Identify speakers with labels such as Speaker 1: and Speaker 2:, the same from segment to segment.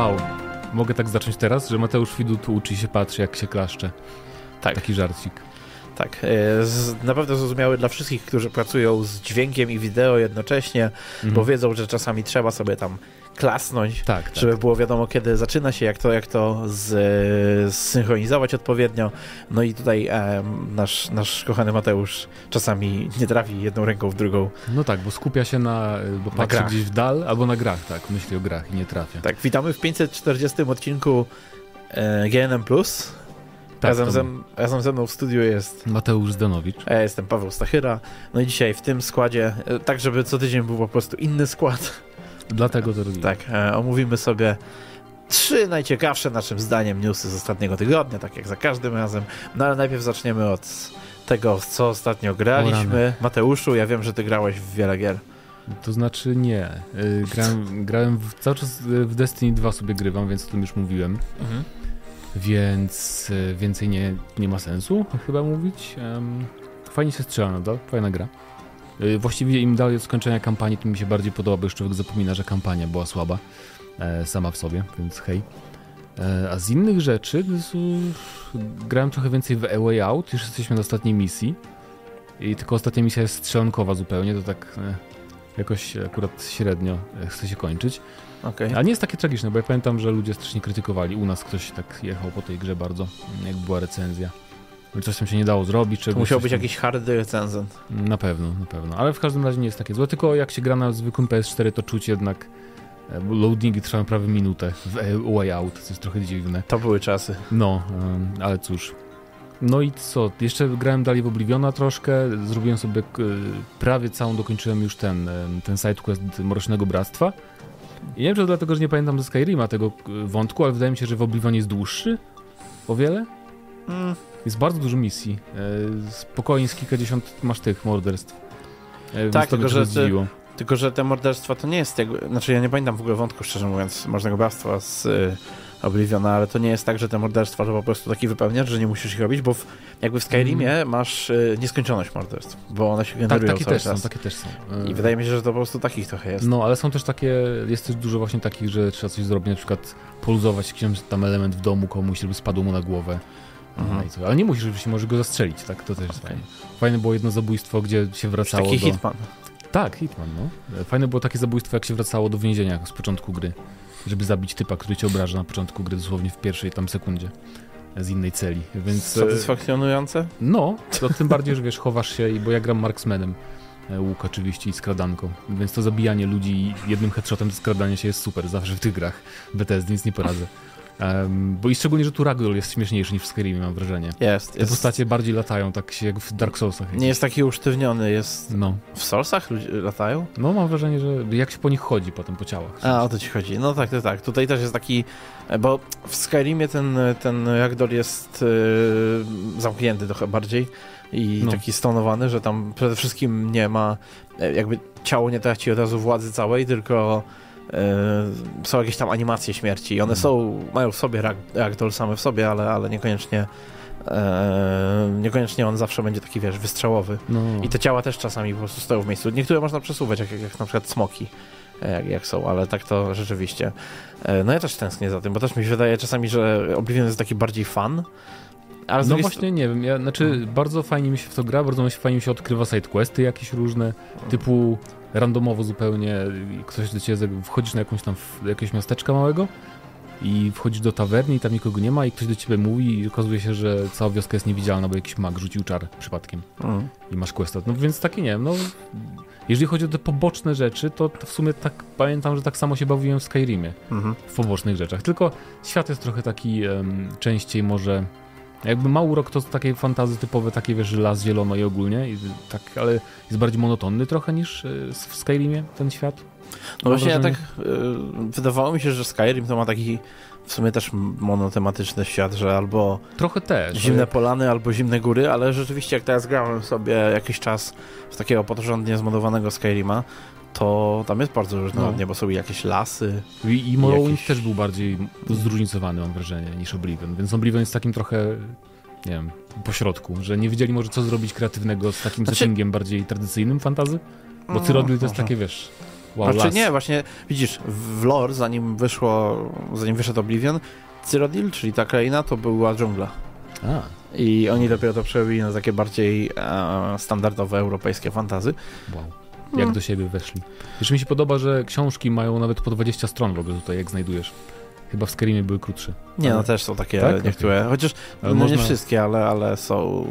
Speaker 1: wow, mogę tak zacząć teraz, że Mateusz Widut uczy się, patrzy jak się klaszcze. Tak. Taki żarcik.
Speaker 2: Tak, e, na pewno zrozumiały dla wszystkich, którzy pracują z dźwiękiem i wideo jednocześnie, mhm. bo wiedzą, że czasami trzeba sobie tam klasnąć, tak, tak. żeby było wiadomo, kiedy zaczyna się, jak to, jak to z, zsynchronizować odpowiednio. No i tutaj e, nasz, nasz kochany Mateusz czasami nie trafi jedną ręką w drugą.
Speaker 1: No tak, bo skupia się na, bo patrzy grach. gdzieś w dal, albo na grach, tak, myśli o grach i nie trafia.
Speaker 2: Tak, witamy w 540 odcinku e, GNM+. Tak, razem, ze, razem ze mną w studiu jest
Speaker 1: Mateusz Zdanowicz.
Speaker 2: Ja jestem Paweł Stachyra. No i dzisiaj w tym składzie, e, tak żeby co tydzień był po prostu inny skład.
Speaker 1: Dlatego to robimy.
Speaker 2: Tak, e, omówimy sobie trzy najciekawsze naszym zdaniem newsy z ostatniego tygodnia, tak jak za każdym razem. No ale najpierw zaczniemy od tego, co ostatnio graliśmy. Mateuszu, ja wiem, że ty grałeś w wiele gier.
Speaker 1: To znaczy nie. E, grałem, grałem w, cały czas w Destiny 2 sobie grywam, więc o tym już mówiłem. Mhm więc e, więcej nie, nie ma sensu chyba mówić. Fajnie się strzela nadal, fajna gra. E, właściwie im dalej od skończenia kampanii, tym mi się bardziej podoba, bo już człowiek zapomina, że kampania była słaba e, sama w sobie, więc hej. A z innych rzeczy grałem trochę więcej w A Way Out, już jesteśmy na ostatniej misji. I tylko ostatnia misja jest strzelankowa zupełnie, to tak jakoś akurat średnio chce się kończyć. Okay. A nie jest takie tragiczne, bo ja pamiętam, że ludzie strasznie krytykowali. U nas ktoś tak jechał po tej grze bardzo, jak była recenzja. Coś tam się nie dało zrobić.
Speaker 2: To musiał być tam... jakiś hardy recenzent.
Speaker 1: Na pewno, na pewno. Ale w każdym razie nie jest takie złe, tylko jak się gra na zwykłym PS4, to czuć jednak e, loadingi trwają prawie minutę w Way Out, co jest trochę dziwne.
Speaker 2: To były czasy.
Speaker 1: No, ale cóż. No i co? Jeszcze grałem dalej w Obliviona troszkę, zrobiłem sobie prawie całą, dokończyłem już ten, ten sidequest Mrocznego Bractwa. I nie wiem, czy dlatego, że nie pamiętam ze Skyrima tego e, wątku, ale wydaje mi się, że w Oblivion jest dłuższy o wiele. Mm. Jest bardzo dużo misji. E, spokojnie z kilkadziesiąt masz tych morderstw.
Speaker 2: E, tak, tylko że, te, tylko że te morderstwa to nie jest jakby... Znaczy ja nie pamiętam w ogóle wątku, szczerze mówiąc, Możnego Bractwa z... Y Obliviona, ale to nie jest tak, że te morderstwa to po prostu taki wypełniacz, że nie musisz ich robić, bo w, jakby w Skyrimie mm. masz y, nieskończoność morderstw, bo one się tak, generują
Speaker 1: tak, takie też
Speaker 2: czas.
Speaker 1: Są, takie też są.
Speaker 2: I wydaje mi się, że to po prostu takich trochę jest.
Speaker 1: No, ale są też takie, jest też dużo właśnie takich, że trzeba coś zrobić, na przykład poluzować jakiś tam element w domu komuś, żeby spadł mu na głowę. Mhm. No ale nie musisz, żeby się może go zastrzelić, tak? To też jest okay. fajne. Fajne było jedno zabójstwo, gdzie się wracało
Speaker 2: taki
Speaker 1: do...
Speaker 2: Hitman.
Speaker 1: Tak, Hitman, no. Fajne było takie zabójstwo, jak się wracało do więzienia z początku gry żeby zabić typa, który cię obraża na początku gry, dosłownie w pierwszej tam sekundzie z innej celi, więc...
Speaker 2: E, Satysfakcjonujące?
Speaker 1: No, to tym bardziej, że wiesz, chowasz się, bo ja gram marksmanem, e, łuk oczywiście i skradanką, więc to zabijanie ludzi jednym headshotem do skradania się jest super, zawsze w tych grach Bethesdy, nic nie poradzę. Um, bo i szczególnie, że tu Ragdoll jest śmieszniejszy niż w Skyrimie, mam wrażenie.
Speaker 2: Jest.
Speaker 1: Te
Speaker 2: jest.
Speaker 1: postacie bardziej latają, tak się jak w Dark Soulsach.
Speaker 2: Nie jest taki usztywniony, jest... No. W Soulsach ludzie latają?
Speaker 1: No, mam wrażenie, że jak się po nich chodzi potem, po ciałach.
Speaker 2: A, o to ci chodzi. No tak, tak, tak. Tutaj też jest taki... Bo w Skyrimie ten, ten Ragdoll jest yy, zamknięty trochę bardziej i no. taki stonowany, że tam przede wszystkim nie ma... E, jakby ciało nie traci od razu władzy całej, tylko są jakieś tam animacje śmierci i one hmm. są, mają w sobie ragdoll same w sobie, ale, ale niekoniecznie Eee, niekoniecznie on zawsze będzie taki, wiesz, wystrzałowy. No. I te ciała też czasami po prostu stoją w miejscu. Niektóre można przesuwać, jak, jak, jak na przykład smoki, e, jak, jak, są, ale tak to rzeczywiście. E, no ja też tęsknię za tym, bo też mi się wydaje czasami, że Oblivion jest taki bardziej fan.
Speaker 1: Ale no właśnie, nie wiem, ja, znaczy no. bardzo fajnie mi się w to gra, bardzo fajnie mi się odkrywa sidequesty jakieś różne, typu randomowo zupełnie ktoś do ciebie, wchodzisz na jakąś tam, jakieś miasteczka małego i wchodzisz do tawerny i tam nikogo nie ma i ktoś do ciebie mówi i okazuje się, że cała wioska jest niewidzialna, bo jakiś mag rzucił czar przypadkiem mm. i masz questa. No więc takie nie wiem, no jeżeli chodzi o te poboczne rzeczy, to, w sumie tak pamiętam, że tak samo się bawiłem w Skyrimie mm -hmm. w pobocznych rzeczach, tylko świat jest trochę taki um, częściej może jakby Małurok to takie fantazy typowe, takie wiesz, las zielono i ogólnie, i tak, ale jest bardziej monotonny trochę niż e, w Skyrimie ten świat.
Speaker 2: No właśnie ja tak y, wydawało mi się, że Skyrim to ma taki w sumie też monotematyczny świat, że albo
Speaker 1: trochę też
Speaker 2: zimne polany, albo zimne góry, ale rzeczywiście jak teraz grałem sobie jakiś czas w takiego porządnie zmodowanego Skyrima, to tam jest bardzo różnorodnie, no. bo są jakieś lasy.
Speaker 1: I, i Morrowind jakieś... też był bardziej zróżnicowany, mam wrażenie, niż Oblivion, więc Oblivion jest takim trochę nie wiem, pośrodku, że nie wiedzieli może co zrobić kreatywnego z takim znaczy... settingiem bardziej tradycyjnym fantazy? Bo Cyrodiil to jest takie, wiesz, Wow,
Speaker 2: znaczy
Speaker 1: las.
Speaker 2: nie, właśnie widzisz, w lore, zanim wyszło, zanim wyszedł Oblivion, Cyrodiil, czyli ta kraina, to była dżungla.
Speaker 1: A,
Speaker 2: I oni dopiero to przerobili na takie bardziej e, standardowe europejskie fantazy.
Speaker 1: wow. Jak
Speaker 2: No.
Speaker 1: do siebie weszli. Jeszcze mi się podoba, że książki mają nawet po 20 stron w ogóle tutaj, jak znajdujesz. Chyba w Skyrimie były krótsze.
Speaker 2: Nie, no też są takie
Speaker 1: Tak?
Speaker 2: niektóre, chociaż
Speaker 1: Ale
Speaker 2: no,
Speaker 1: można-
Speaker 2: nie wszystkie, ale, ale są...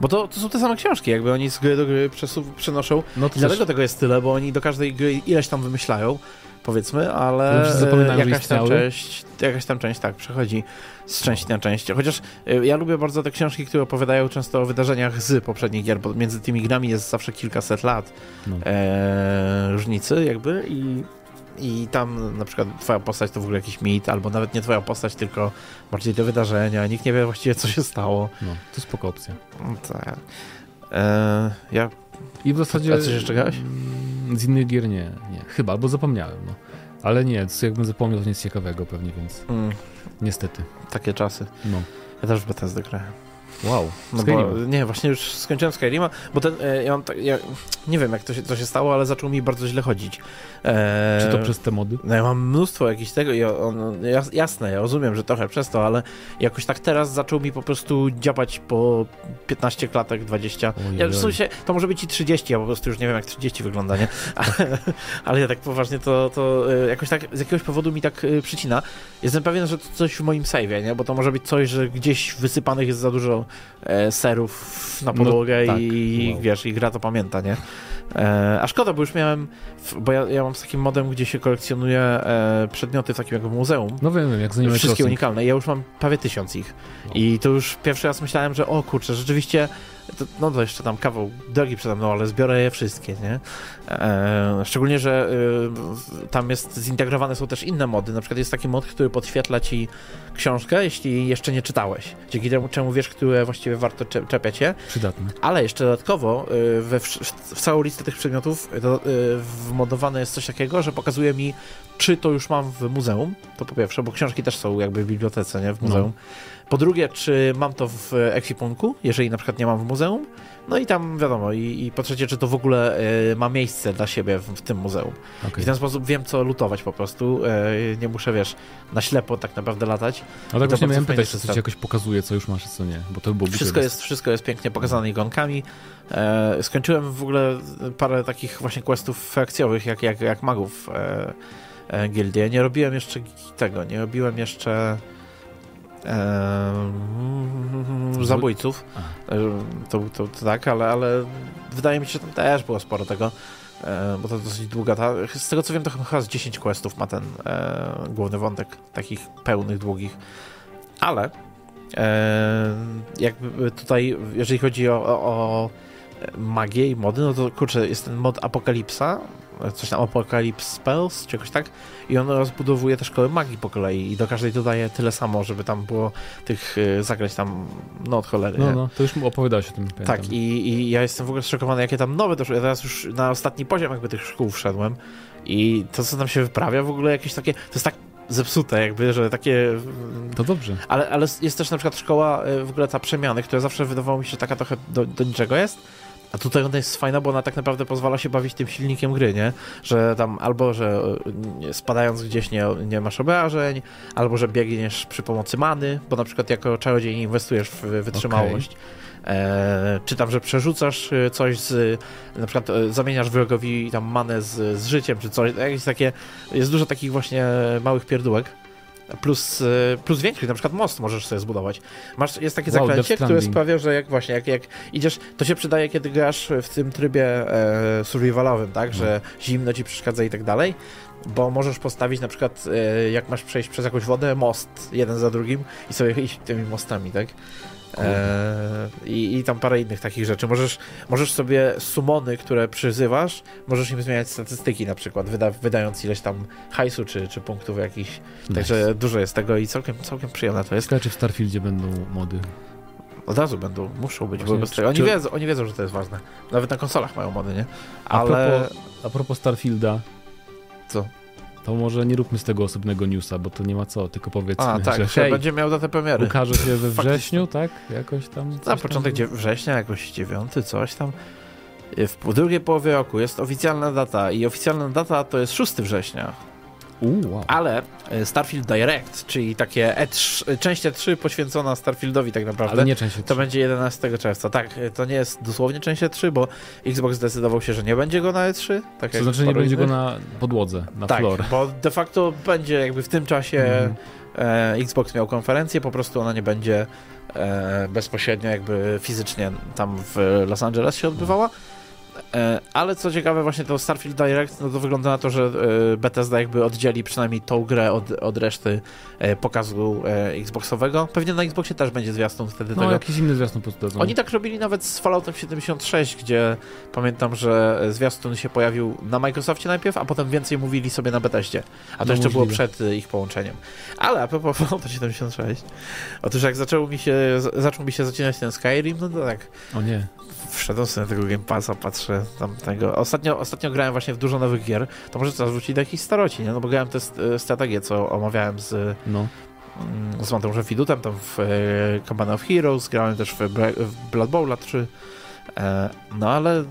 Speaker 2: Bo to, to są te same książki, jakby oni z gry do gry przesu- przenoszą
Speaker 1: No to
Speaker 2: dlatego
Speaker 1: też,
Speaker 2: tego jest tyle, bo oni do każdej gry ileś tam wymyślają, powiedzmy, ale
Speaker 1: zapominają,
Speaker 2: jakaś tam część, jakaś tam część tak przechodzi z części na część. Chociaż y, ja lubię bardzo te książki, które opowiadają często o wydarzeniach z poprzednich gier, bo między tymi grami jest zawsze kilkaset lat
Speaker 1: no.
Speaker 2: e, różnicy jakby i i tam na przykład twoja postać to w ogóle jakiś mit, albo nawet nie twoja postać, tylko bardziej te wydarzenia, nikt nie wie właściwie co się stało.
Speaker 1: no, to spoko opcja.
Speaker 2: No Tak. E, ja
Speaker 1: I w zasadzie...
Speaker 2: A coś jeszcze grałeś?
Speaker 1: mm, Z innych gier nie, nie. Chyba, albo zapomniałem, no. Ale nie, jakbym zapomniał, to nic ciekawego pewnie, więc
Speaker 2: mm,
Speaker 1: niestety.
Speaker 2: takie czasy.
Speaker 1: No.
Speaker 2: Ja też w Bethesda grałem.
Speaker 1: Wow.
Speaker 2: No bo, nie, właśnie już skończyłem Skyrima, bo ten, e, ja, nie wiem jak to się, to się stało, ale zaczął mi bardzo źle chodzić. E,
Speaker 1: Czy to przez te mody?
Speaker 2: No ja mam mnóstwo jakichś tego i on, jas, jasne, ja rozumiem, że trochę przez to, ale jakoś tak teraz zaczął mi po prostu dziabać po 15 klatek, 20.
Speaker 1: Ojej,
Speaker 2: Ja, w sensie, to może być i 30, ja po prostu już nie wiem jak 30 wygląda, nie? Ale, ale ja tak poważnie to, to e, jakoś tak z jakiegoś powodu mi tak przycina. Jestem pewien, że to coś w moim save'ie, nie? Bo to może być coś, że gdzieś wysypanych jest za dużo serów na
Speaker 1: No,
Speaker 2: podłogę
Speaker 1: tak,
Speaker 2: i
Speaker 1: wow.
Speaker 2: wiesz, i gra to pamięta, nie? E, a szkoda, bo już miałem, bo ja, ja mam z takim modem, gdzie się kolekcjonuje e, przedmioty w takim jak w muzeum.
Speaker 1: No wiem, jak z Animal
Speaker 2: Wszystkie unikalne. Ja już mam prawie tysiąc ich.
Speaker 1: No.
Speaker 2: I to już pierwszy raz myślałem, że o kurczę, rzeczywiście, no to jeszcze tam kawał drogi przede mną, ale zbiorę je wszystkie, nie? E, szczególnie, że y, tam jest zintegrowane są też inne mody. Na przykład jest taki mod, który podświetla ci książkę, jeśli jeszcze nie czytałeś. Dzięki temu, czemu wiesz, które właściwie warto cze- czepiać je.
Speaker 1: Przydatne.
Speaker 2: Ale jeszcze dodatkowo y, we, w, w całą listę tych przedmiotów y, do, wmodowane jest coś takiego, że pokazuje mi, czy to już mam w muzeum. To po pierwsze, bo książki też są jakby w bibliotece, nie? W
Speaker 1: No.
Speaker 2: Po drugie, czy mam to w ekwipunku, jeżeli na przykład nie mam w muzeum. No i tam wiadomo, i, i po trzecie, czy to w ogóle y, ma miejsce dla siebie w, w tym muzeum. I
Speaker 1: Okay.
Speaker 2: w ten sposób wiem, co lutować po prostu. Y, nie muszę, wiesz, na ślepo tak naprawdę latać.
Speaker 1: No tak
Speaker 2: to
Speaker 1: właśnie miałem pytać, czy
Speaker 2: system.
Speaker 1: coś jakoś pokazuje, co już masz, a co nie, bo to by było
Speaker 2: Wszystko jest, wszystko jest pięknie pokazane ikonkami. E, skończyłem w ogóle parę takich właśnie questów frakcjowych, jak, jak, jak magów e, e, gildii. Nie robiłem jeszcze tego, nie robiłem jeszcze e, zabójców.
Speaker 1: A.
Speaker 2: E, to, to, to tak, ale, ale wydaje mi się, że tam też było sporo tego. E, bo to dosyć długa ta. Z tego co wiem, to chyba z 10 questów ma ten e, główny wątek, takich pełnych, długich. Ale e, jakby tutaj, jeżeli chodzi o, o, o magię i mody, no to kurczę, jest ten mod Apokalipsa, coś tam Apocalypse Spells, czy jakoś tak, i on rozbudowuje te szkoły magii po kolei i do każdej dodaje tyle samo, żeby tam było tych e, zagrać tam, no od cholery.
Speaker 1: No,
Speaker 2: nie?
Speaker 1: no, to już mu opowiadałeś o tym. Pamiętam.
Speaker 2: Tak, i, i ja jestem w ogóle zszokowany, jakie tam nowe doszły. Ja teraz już na ostatni poziom jakby tych szkół wszedłem i to, co tam się wyprawia, w ogóle jakieś takie, to jest tak zepsute jakby, że takie...
Speaker 1: To dobrze.
Speaker 2: Ale, ale jest też na przykład szkoła, y, w ogóle ta przemiany, która zawsze wydawało mi się, że taka trochę do, do niczego jest, a tutaj ona jest fajna, bo ona tak naprawdę pozwala się bawić tym silnikiem gry, nie? Że tam albo, że y, spadając gdzieś nie, nie masz obrażeń, albo, że biegniesz przy pomocy many, bo na przykład jako czarodziej inwestujesz w wytrzymałość. E, czy tam, że przerzucasz y, coś z, na przykład e, zamieniasz wrogowi tam manę z, z życiem, czy coś, jakieś takie, jest dużo takich właśnie małych pierdółek. Plus, e, plus większych, na przykład most możesz sobie zbudować. Masz, jest takie
Speaker 1: Wow,
Speaker 2: zaklęcie, które sprawia, że jak właśnie, jak, jak idziesz, to się przydaje, kiedy grasz w tym trybie e, survivalowym, tak,
Speaker 1: No.
Speaker 2: że zimno ci przeszkadza i tak dalej, bo możesz postawić na przykład, e, jak masz przejść przez jakąś wodę, most jeden za drugim i sobie iść tymi mostami, tak? E, i, I tam parę innych takich rzeczy. Możesz, możesz sobie sumony, które przyzywasz, możesz im zmieniać statystyki na przykład, wyda, wydając ileś tam hajsu czy, czy punktów jakichś. Także dużo jest tego i całkiem, całkiem przyjemne to jest.
Speaker 1: Ciekawe, czy w Starfieldzie będą mody.
Speaker 2: Od razu będą, muszą być,
Speaker 1: Właśnie,
Speaker 2: bo bez tego. Oni,
Speaker 1: czy-
Speaker 2: wiedzą, oni wiedzą, że to jest ważne. Nawet na konsolach mają mody, nie?
Speaker 1: A
Speaker 2: Ale...
Speaker 1: propos, a propos Starfielda.
Speaker 2: Co?
Speaker 1: To może nie róbmy z tego osobnego newsa, bo to nie ma co, tylko powiedzmy,
Speaker 2: A, tak,
Speaker 1: że hej,
Speaker 2: będzie miał datę premiery.
Speaker 1: ukaże się we wrześniu, tak? Jakoś tam.
Speaker 2: Na
Speaker 1: tam
Speaker 2: początek dzie- września, jakoś dziewiąty, coś tam. w drugiej połowie roku. Jest oficjalna data i oficjalna data to jest 6 września.
Speaker 1: Wow.
Speaker 2: Ale e, Starfield Direct, czyli takie E3, część E3 poświęcona Starfieldowi tak naprawdę.
Speaker 1: Ale nie część E3.
Speaker 2: To będzie 11 czerwca. Tak, e, to nie jest dosłownie część E3, bo Xbox zdecydował się, że nie będzie go na E3. Tak
Speaker 1: to znaczy nie będzie go na podłodze, na
Speaker 2: tak,
Speaker 1: floor.
Speaker 2: bo de facto będzie jakby w tym czasie mm. e, Xbox miał konferencję, po prostu ona nie będzie e, bezpośrednio jakby fizycznie tam w Los Angeles się odbywała. E, ale co ciekawe, właśnie to Starfield Direct, no to wygląda na to, że e, Bethesda jakby oddzieli przynajmniej tą grę od, od reszty e, pokazu Xboxowego. Pewnie na Xboxie też będzie zwiastun wtedy
Speaker 1: no,
Speaker 2: tego.
Speaker 1: jakiś inny zwiastun po
Speaker 2: Oni tak robili nawet z Falloutem 76, gdzie pamiętam, że zwiastun się pojawił na Microsoftie najpierw, a potem więcej mówili sobie na Bethesdzie. A to no, jeszcze możliwe. było przed ich połączeniem. Ale a propos Fallouta 76, otóż jak zaczął mi się, zaczął mi się zaczynać ten Skyrim, no to tak...
Speaker 1: O nie
Speaker 2: wszedłem sobie na tego Game Passa, patrzę tam tego. Ostatnio, ostatnio grałem właśnie w dużo nowych gier, to może teraz wrócić do jakichś staroci, nie? No bo grałem te strategie, co omawiałem z, no. Mm, z Mateuszem Fidutem, tam w e, Cabana of Heroes, grałem też w, w Blood Bowl 3, e, no ale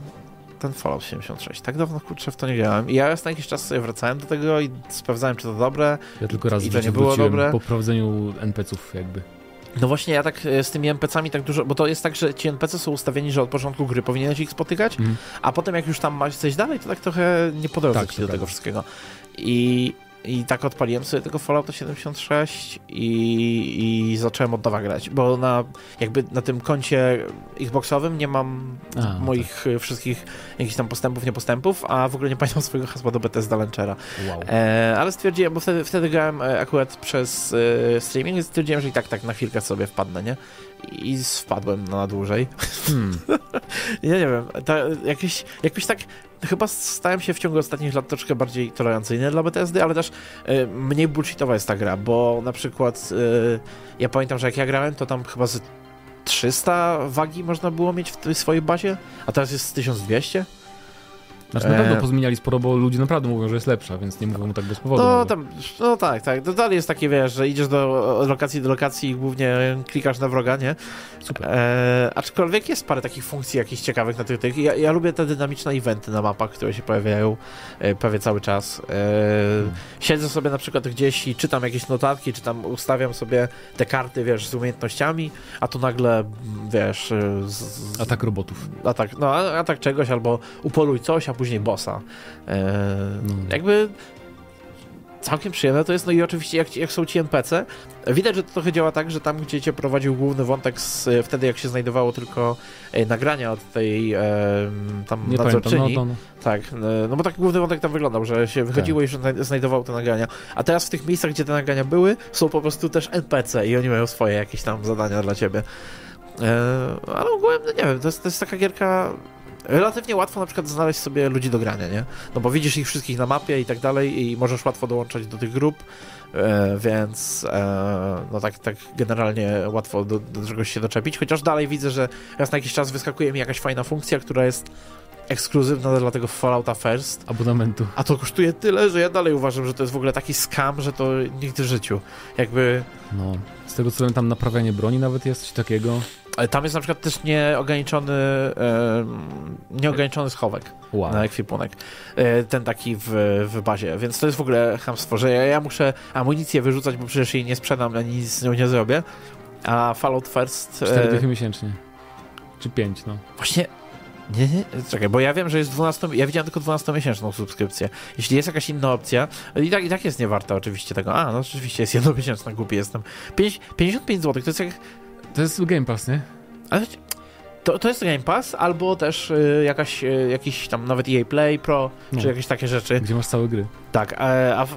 Speaker 2: ten Fallout 76. Tak dawno kurczę w to nie grałem. I ja raz na jakiś czas sobie wracałem do tego i sprawdzałem, czy to dobre.
Speaker 1: Ja tylko raz i to nie było dobre. po prowadzeniu NPC-ów jakby.
Speaker 2: No właśnie, ja tak e, z tymi NPC-ami tak dużo, bo to jest tak, że ci NPC są ustawieni, że od początku gry powinieneś ich spotykać, mm. a potem jak już tam masz coś dalej, to tak trochę nie po drodze tak, ci do tego wszystkiego. I i tak odpaliłem sobie tego Fallouta 76 i, i zacząłem od nowa grać, bo na jakby na tym koncie Xboxowym nie mam a, no moich tak. wszystkich jakichś tam postępów, niepostępów, a w ogóle nie pamiętam swojego hasła do Bethesda Launchera. Wow. E, ale stwierdziłem, bo wtedy, wtedy grałem e, akurat przez e, streaming, i stwierdziłem, że i tak tak na chwilkę sobie wpadnę, nie? i wpadłem na dłużej. Hmm. ja nie wiem, ta, jakieś, jakoś tak chyba stałem się w ciągu ostatnich lat troszkę bardziej tolerancyjny dla BTSD, ale też y, mniej bullshitowa jest ta gra, bo na przykład y, ja pamiętam, że jak ja grałem, to tam chyba z 300 wagi można było mieć w tej swojej bazie, a teraz jest 1200.
Speaker 1: Znaczy na pewno e, pozmieniali sporo, bo ludzie naprawdę mówią, że jest lepsza, więc nie mówią tak bez powodu.
Speaker 2: No, tam, no tak, tak. To dalej jest takie, wiesz, że idziesz do lokacji do lokacji i głównie klikasz na wroga, nie? Super. E, aczkolwiek jest parę takich funkcji jakichś ciekawych na tych, tych. Ja, ja lubię te dynamiczne eventy na mapach, które się pojawiają e, prawie cały czas. E, hmm. Siedzę sobie na przykład gdzieś i czytam jakieś notatki, czy tam ustawiam sobie te karty, wiesz, z umiejętnościami, a tu nagle, wiesz... E, z,
Speaker 1: z, atak robotów.
Speaker 2: Atak, no, atak czegoś, albo upoluj coś, a później bossa. E, no. Jakby całkiem przyjemne to jest, no i oczywiście jak, jak są ci NPC, widać, że to trochę działa tak, że tam, gdzie cię prowadził główny wątek z, wtedy, jak się znajdowało tylko e, nagrania od tej e, tam Nie nadzorczyni. Pamiętam, no, no. Tak, e, no bo tak główny wątek tam wyglądał, że się wychodziło tak. i że znajdowało te nagrania. A teraz w tych miejscach, gdzie te nagrania były, są po prostu też NPC i oni mają swoje jakieś tam zadania dla ciebie. E, ale ogółem, no nie wiem, to jest, to jest taka gierka relatywnie łatwo na przykład znaleźć sobie ludzi do grania, nie? No bo widzisz ich wszystkich na mapie i tak dalej i możesz łatwo dołączać do tych grup, e, więc e, no tak, tak generalnie łatwo do, do czegoś się doczepić, chociaż dalej widzę, że raz na jakiś czas wyskakuje mi jakaś fajna funkcja, która jest ekskluzywna dla tego Fallouta First.
Speaker 1: Abonamentu.
Speaker 2: A to kosztuje tyle, że ja dalej uważam, że to jest w ogóle taki scam, że to nigdy w życiu. Jakby...
Speaker 1: No, z tego co wiem, tam naprawianie broni nawet jest coś takiego.
Speaker 2: Ale tam jest na przykład też nieograniczony, e, nieograniczony schowek wow. na ekwipunek. E, ten taki w, w bazie, więc to jest w ogóle hamstwo, że ja, ja muszę amunicję wyrzucać, bo przecież jej nie sprzedam, ani nic z nią nie zrobię. A Fallout First...
Speaker 1: 4 dychy miesięcznie. Czy 5, no.
Speaker 2: Właśnie nie, nie, czekaj, bo ja wiem, że jest 12, ja widziałem tylko 12-miesięczną subskrypcję. Jeśli jest jakaś inna opcja, i tak, i tak jest niewarta oczywiście tego. A, no oczywiście jest jednomiesięczna, głupi jestem. 5, 55 zł, to jest jak
Speaker 1: to jest Game Pass, nie?
Speaker 2: Ale to, to jest Game Pass, albo też y, jakaś, y, jakiś tam nawet EA Play Pro, no. czy jakieś takie rzeczy.
Speaker 1: Gdzie masz całe gry.
Speaker 2: Tak, a, a w,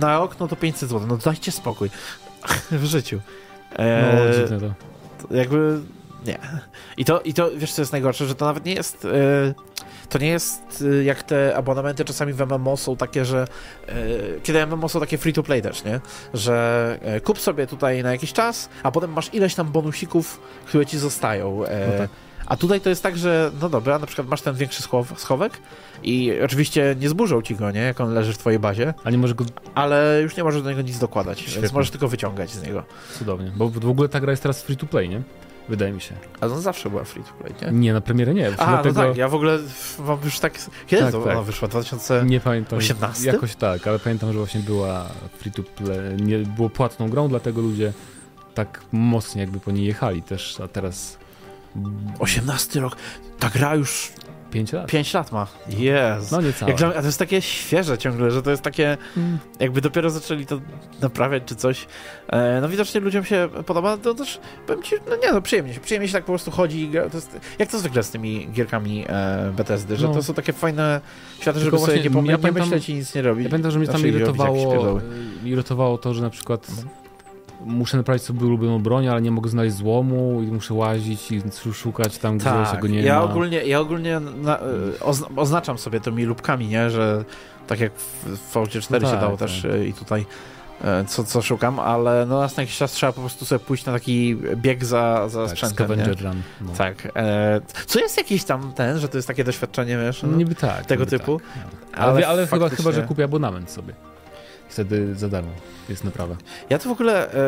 Speaker 2: na rok no to 500 zł. No dajcie spokój. w życiu.
Speaker 1: E, no, dziwne to.
Speaker 2: to. Jakby, nie. I to, I to, wiesz co jest najgorsze, że to nawet nie jest... Y, to nie jest y, jak te abonamenty czasami w MMO są takie, że y, kiedy MMO są takie free to play też, nie? Że e, kup sobie tutaj na jakiś czas, a potem masz ileś tam bonusików, które ci zostają. E, no tak. A tutaj to jest tak, że no dobra, na przykład masz ten większy schowek i oczywiście nie zburzą ci go, nie? Jak on leży w twojej bazie.
Speaker 1: A nie go...
Speaker 2: Ale już nie możesz do niego nic dokładać, Świetnie. więc możesz tylko wyciągać z niego.
Speaker 1: Cudownie, bo w ogóle ta gra jest teraz free to play, nie? Wydaje mi się.
Speaker 2: A on zawsze była free to play, nie?
Speaker 1: Nie, na premierę nie.
Speaker 2: A, no tak, ja w ogóle mam już tak... Kiedy tak, to tak. ona wyszła? 2018?
Speaker 1: Nie pamiętam. Jakoś tak, ale pamiętam, że właśnie była free to play, nie było płatną grą, dlatego ludzie tak mocno jakby po niej jechali też, a teraz...
Speaker 2: 18 rok, ta gra już
Speaker 1: 5 lat.
Speaker 2: 5 lat ma. Jest.
Speaker 1: No nie całe. Jak,
Speaker 2: a to jest takie świeże ciągle, że to jest takie, mm. jakby dopiero zaczęli to naprawiać czy coś. E, no widocznie ludziom się podoba, to też, powiem ci, no nie no, przyjemnie się, przyjemnie się tak po prostu chodzi i gra. To jest, jak to zwykle z tymi gierkami e, Bethesdy, że no. to są takie fajne światy, żeby sobie nie, pomyśleć, ja nie myśleć i nic nie robić.
Speaker 1: Ja pamiętam, że mnie tam znaczy, irytowało, irytowało to, że na przykład mhm muszę naprawić sobie ulubioną broń, ale nie mogę znaleźć złomu i muszę łazić i szukać tam, tak, gdzie się go nie
Speaker 2: ja
Speaker 1: ma.
Speaker 2: Ogólnie, ja ogólnie na, oznaczam sobie tymi lubkami, nie? Że tak jak w VG4 no tak, się dało tak. też e, i tutaj e, co, co szukam, ale no raz na jakiś czas trzeba po prostu sobie pójść na taki bieg za, za tak, sprzętem.
Speaker 1: Scavenger run. No.
Speaker 2: Tak. E, co jest jakiś tam ten, że to jest takie doświadczenie, wiesz? No,
Speaker 1: niby tak.
Speaker 2: Tego
Speaker 1: niby
Speaker 2: typu.
Speaker 1: Tak, no. Ale, ale, ale faktycznie... chyba, chyba, że kupię abonament sobie. Wtedy za darmo jest naprawa.
Speaker 2: Ja to w ogóle, e,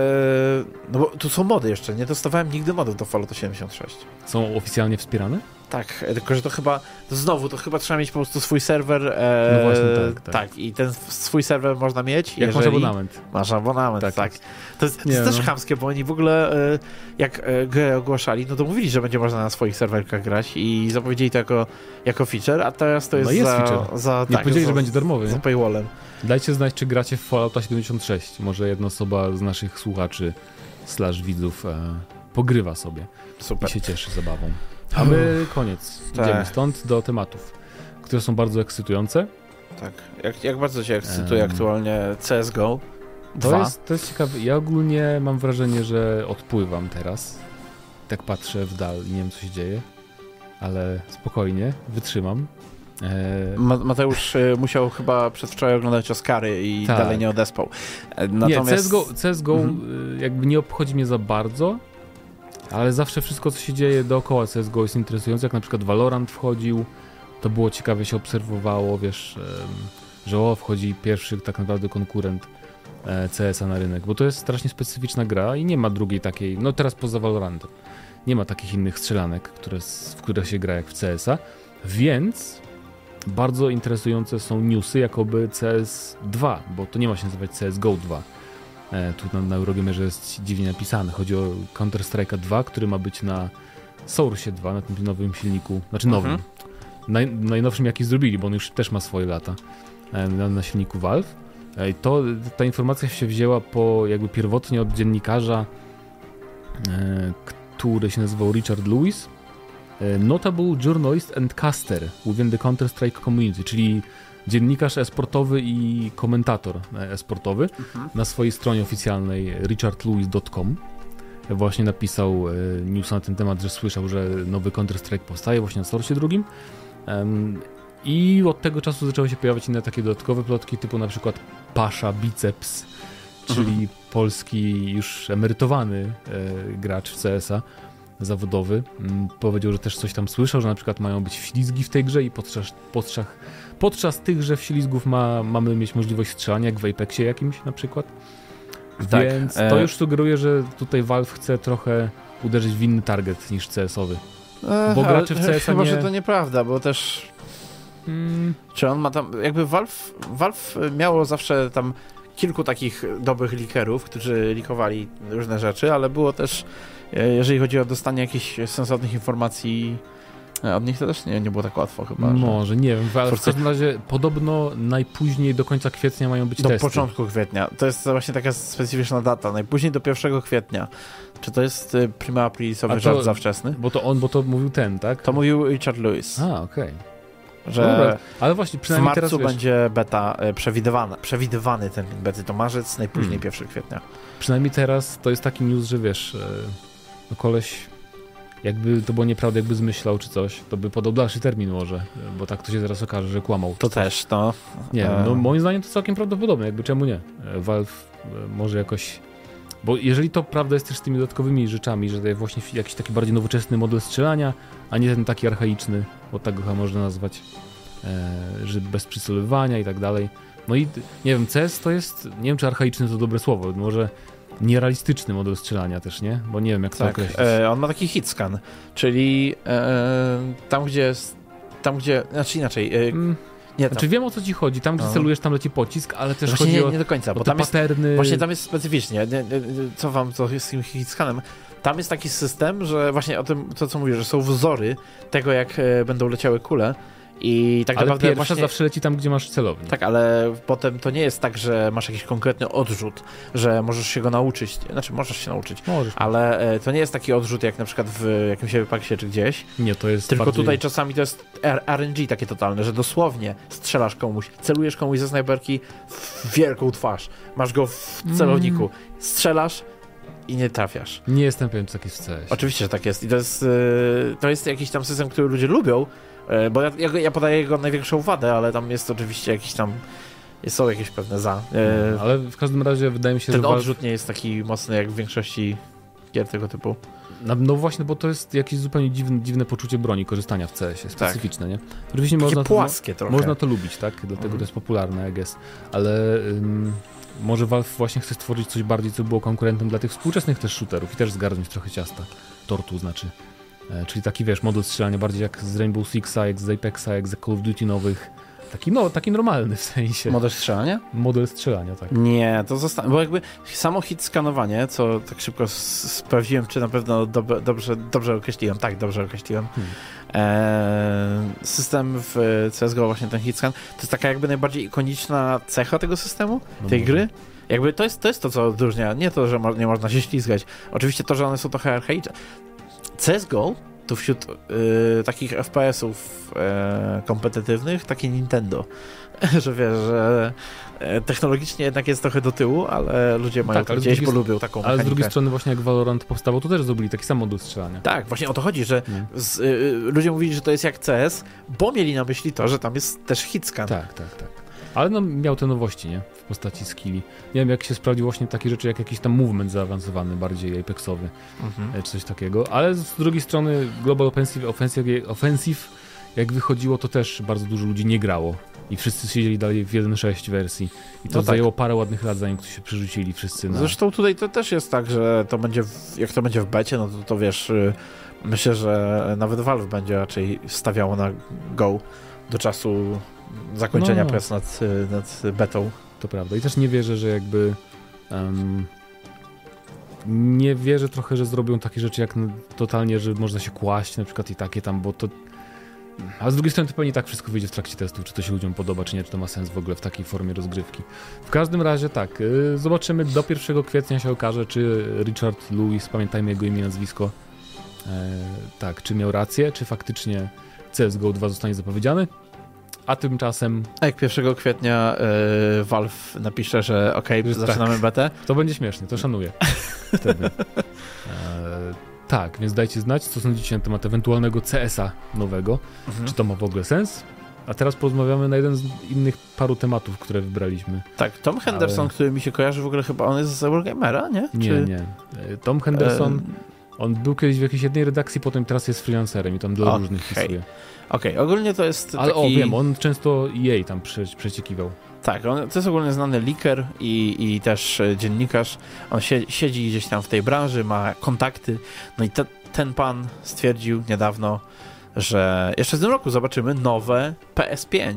Speaker 2: no bo tu są mody jeszcze, nie dostawałem nigdy modów do Fallouta 76.
Speaker 1: Są oficjalnie wspierane?
Speaker 2: Tak, tylko że to chyba, to znowu, to chyba trzeba mieć po prostu swój serwer. E,
Speaker 1: no właśnie, tak, tak.
Speaker 2: Tak, i ten swój serwer można mieć,
Speaker 1: Jak masz abonament.
Speaker 2: Masz abonament, tak. tak. To jest, to jest też no. chamskie, bo oni w ogóle, e, jak e, grę ogłaszali, no to mówili, że będzie można na swoich serwerkach grać i zapowiedzieli to jako, jako feature, a teraz to jest,
Speaker 1: no jest
Speaker 2: za,
Speaker 1: feature.
Speaker 2: za...
Speaker 1: Nie tak, powiedzieli, za, że będzie darmowy.
Speaker 2: Za paywallem.
Speaker 1: Dajcie znać, czy gracie w Fallouta 76. Może jedna osoba z naszych słuchaczy slash widzów e, pogrywa sobie
Speaker 2: Super.
Speaker 1: i się cieszy zabawą. A my koniec. Tak. Idziemy stąd do tematów, które są bardzo ekscytujące.
Speaker 2: Tak. Jak, jak bardzo cię ekscytuje um, aktualnie CSGO?
Speaker 1: To jest, to jest ciekawe. Ja ogólnie mam wrażenie, że odpływam teraz. Tak patrzę w dal i nie wiem, co się dzieje. Ale spokojnie, wytrzymam.
Speaker 2: E, Mateusz e, musiał chyba przedwczoraj oglądać Oscary i tak. dalej nie odespał.
Speaker 1: E, natomiast... Nie, CSGO, CSGO mhm. jakby nie obchodzi mnie za bardzo, ale zawsze wszystko, co się dzieje dookoła CSGO jest interesujące, jak na przykład Valorant wchodził, to było ciekawe, się obserwowało, wiesz, że o, wchodzi pierwszy tak naprawdę konkurent CS-a na rynek, bo to jest strasznie specyficzna gra i nie ma drugiej takiej, no teraz poza Valorantem, nie ma takich innych strzelanek, które, w które się gra jak w CS-a, więc bardzo interesujące są newsy jakoby CS2, bo to nie ma się nazywać CSGO 2. E, tu na, na Eurogiemerze jest dziwnie napisane. Chodzi o Counter-Strike 2, który ma być na Source 2, na tym nowym silniku, znaczy nowym. Mhm. Naj, najnowszym jaki zrobili, bo on już też ma swoje lata e, na, na silniku Valve. E, I to, ta informacja się wzięła po jakby pierwotnie od dziennikarza, e, który się nazywał Richard Lewis, notable Journalist and Caster within the Counter-Strike Community, czyli dziennikarz esportowy i komentator esportowy mhm. na swojej stronie oficjalnej richardlewis.com właśnie napisał e, news na ten temat, że słyszał, że nowy Counter-Strike powstaje właśnie na Source drugim i od tego czasu zaczęły się pojawiać inne takie dodatkowe plotki typu na przykład Pasza Biceps, czyli mhm. polski już emerytowany e, gracz w CS-a, zawodowy. Mm, powiedział, że też coś tam słyszał, że na przykład mają być ślizgi w tej grze i podczas, podczas, podczas tychże ślizgów ma, mamy mieć możliwość strzelania, jak w Apexie jakimś na przykład. Tak, Więc to e... już sugeruje, że tutaj Valve chce trochę uderzyć w inny target niż CS-owy.
Speaker 2: E, bo gracze w CS Chyba, nie... że to nieprawda, bo też hmm. czy on ma tam, jakby Valve, Valve miało zawsze tam kilku takich dobrych likerów, którzy likowali różne rzeczy, ale było też jeżeli chodzi o dostanie jakichś sensownych informacji e, od nich to też nie, nie było tak łatwo chyba.
Speaker 1: Może, nie wiem, ale w każdym razie podobno najpóźniej do końca kwietnia mają być
Speaker 2: do
Speaker 1: testy.
Speaker 2: Do początku kwietnia. To jest właśnie taka specyficzna data. Najpóźniej do 1 kwietnia. Czy to jest y, prima aprilisowy żart za wczesny?
Speaker 1: Bo to on, bo to mówił ten, tak?
Speaker 2: To mówił Richard Lewis.
Speaker 1: A, okej. Okay.
Speaker 2: Że Dobra,
Speaker 1: ale właśnie przynajmniej
Speaker 2: w marcu
Speaker 1: teraz,
Speaker 2: będzie beta y, przewidywany, ten bety to marzec, najpóźniej hmm. 1 kwietnia.
Speaker 1: Przynajmniej teraz to jest taki news, że wiesz, no koleś, jakby to było nieprawda, jakby zmyślał czy coś, to by podał dalszy termin może, bo tak to się zaraz okaże, że kłamał.
Speaker 2: To też, to.
Speaker 1: Nie, no moim zdaniem to całkiem prawdopodobne, jakby czemu nie? E, Valve e, może jakoś bo jeżeli to prawda jest też z tymi dodatkowymi rzeczami, że to jest właśnie jakiś taki bardziej nowoczesny model strzelania, a nie ten taki archaiczny, bo tak go chyba można nazwać, e, że bez przycelowywania i tak dalej. No i nie wiem, CS to jest, nie wiem czy archaiczny to dobre słowo, może nierealistyczny model strzelania też, nie? Bo nie wiem, jak to tak. określić.
Speaker 2: E, on ma taki hit scan, czyli e, tam, gdzie tam, gdzie, znaczy inaczej, e,
Speaker 1: mm. Nie, znaczy wiem o co ci chodzi, tam gdzie no. celujesz tam leci pocisk, ale też
Speaker 2: właśnie
Speaker 1: chodzi
Speaker 2: nie,
Speaker 1: o,
Speaker 2: nie do końca, bo tam paterny... jest, właśnie tam jest specyficznie, nie, nie, co wam co z tym hitscanem, tam jest taki system, że właśnie o tym, to co mówisz, że są wzory tego jak e, będą leciały kule i tak
Speaker 1: ale
Speaker 2: naprawdę
Speaker 1: pierwsza właśnie... zawsze leci tam, gdzie masz celownik.
Speaker 2: Tak, ale potem to nie jest tak, że masz jakiś konkretny odrzut, że możesz się go nauczyć. Znaczy, możesz się nauczyć,
Speaker 1: możesz.
Speaker 2: ale e, to nie jest taki odrzut jak na przykład w jakimś pakcie czy gdzieś.
Speaker 1: Nie, to jest
Speaker 2: Tylko
Speaker 1: bardziej...
Speaker 2: tutaj czasami to jest RNG takie totalne, że dosłownie strzelasz komuś, celujesz komuś ze snajperki w wielką twarz, masz go w celowniku, mm. strzelasz, i nie trafiasz.
Speaker 1: Nie jestem pewien, czy tak jest w CS.
Speaker 2: Oczywiście, że tak jest. I to jest, e, to jest jakiś tam system, który ludzie lubią, bo ja, ja, podaję jego największą wadę, ale tam jest oczywiście jakiś tam są jakieś pewne za.
Speaker 1: E, no, ale w każdym razie wydaje mi się,
Speaker 2: ten
Speaker 1: że.
Speaker 2: Ten odrzut nie jest taki mocny jak w większości gier tego typu.
Speaker 1: No, no właśnie, bo to jest jakieś zupełnie dziwne, dziwne poczucie broni, korzystania w CS-ie, tak. specyficzne, tak. nie? Oczywiście Takie można
Speaker 2: płaskie
Speaker 1: to,
Speaker 2: trochę.
Speaker 1: Można to lubić, tak? Dlatego mhm. to jest popularne, I guess. Ale ym, może Valve właśnie chce stworzyć coś bardziej, co było konkurentem dla tych współczesnych też shooterów i też zgarnąć trochę ciasta. Tortu znaczy. E, czyli taki, wiesz, model strzelania bardziej jak z Rainbow Sixa, jak z Apexa, jak z Call of Duty nowych. Taki, no, taki normalny w sensie.
Speaker 2: Model strzelania?
Speaker 1: Model strzelania, tak.
Speaker 2: Nie, to zostanie, bo jakby samo hit skanowanie, co tak szybko sprawdziłem, czy na pewno dob dobrze, dobrze określiłem, tak, dobrze określiłem. Hmm. Eee, system w CSGO, właśnie ten hit scan, to jest taka jakby najbardziej ikoniczna cecha tego systemu, no tej może. gry. Jakby to jest, to jest to, co odróżnia. Nie to, że mo nie można się ślizgać. Oczywiście to, że one są trochę archaiczne. CSGO to wśród y, takich FPS-ów y, kompetytywnych takie Nintendo. że wiesz, że e, technologicznie jednak jest trochę do tyłu, ale ludzie mają tak, gdzieś, bo lubią taką
Speaker 1: mechanikę. Ale z drugiej strony właśnie jak Valorant powstawał, to też zrobili taki sam modul strzelania.
Speaker 2: Tak, właśnie o to chodzi, że z, y, ludzie mówili, że to jest jak CS, bo mieli na myśli to, że tam jest też hitscan.
Speaker 1: Tak, tak, tak. Ale no, miał te nowości, nie? W postaci skilli. Nie wiem, jak się sprawdził właśnie takie rzeczy, jak jakiś tam movement zaawansowany, bardziej apexowy, mhm. E, czy coś takiego. Ale z drugiej strony Global Offensive, Offensive, Offensive, jak wychodziło, to też bardzo dużo ludzi nie grało. I wszyscy siedzieli dalej w 1.6 wersji. I to no tak. zajęło parę ładnych lat, zanim się przerzucili wszyscy na...
Speaker 2: Zresztą tutaj to też jest tak, że to będzie, w, jak to będzie w becie, no to, to wiesz, y, myślę, że nawet Valve będzie raczej stawiało na Go do czasu zakończenia no. prac nad, nad betą.
Speaker 1: To prawda. I też nie wierzę, że jakby. Um, nie wierzę trochę, że zrobią takie rzeczy jak totalnie, że można się kłaść na przykład i takie tam, bo to. A z drugiej strony to pewnie tak wszystko wyjdzie w trakcie testów, czy to się ludziom podoba, czy nie, czy to ma sens w ogóle w takiej formie rozgrywki. W każdym razie tak, y, zobaczymy do 1 kwietnia się okaże, czy Richard Lewis, pamiętajmy jego imię i nazwisko, e, tak, czy miał rację, czy faktycznie CSGO 2 zostanie zapowiedziany, a tymczasem...
Speaker 2: A jak 1 kwietnia yy, Valve napisze, że ok, że zaczynamy tak, betę?
Speaker 1: To będzie śmiesznie, to szanuję. Wtedy. E, tak, więc dajcie znać, co sądzicie na temat ewentualnego CS-a nowego. Mhm. Czy to ma w ogóle sens? A teraz porozmawiamy na jeden z innych paru tematów, które wybraliśmy.
Speaker 2: Tak, Tom Henderson, Ale... który mi się kojarzy w ogóle chyba, on jest z Eurogamera, nie?
Speaker 1: Nie, Czy... nie. E, Tom Henderson, e... on był kiedyś w jakiejś jednej redakcji, potem teraz jest freelancerem i tam dla okay. różnych pisuje.
Speaker 2: Okej, okay, ogólnie to jest
Speaker 1: Ale
Speaker 2: taki...
Speaker 1: o, wiem, on często jej tam prze, przeciekiwał.
Speaker 2: Tak, on, to jest ogólnie znany liker i, i też e, dziennikarz. On sie, siedzi gdzieś tam w tej branży, ma kontakty. No i te, ten pan stwierdził niedawno, że jeszcze w tym roku zobaczymy nowe PS5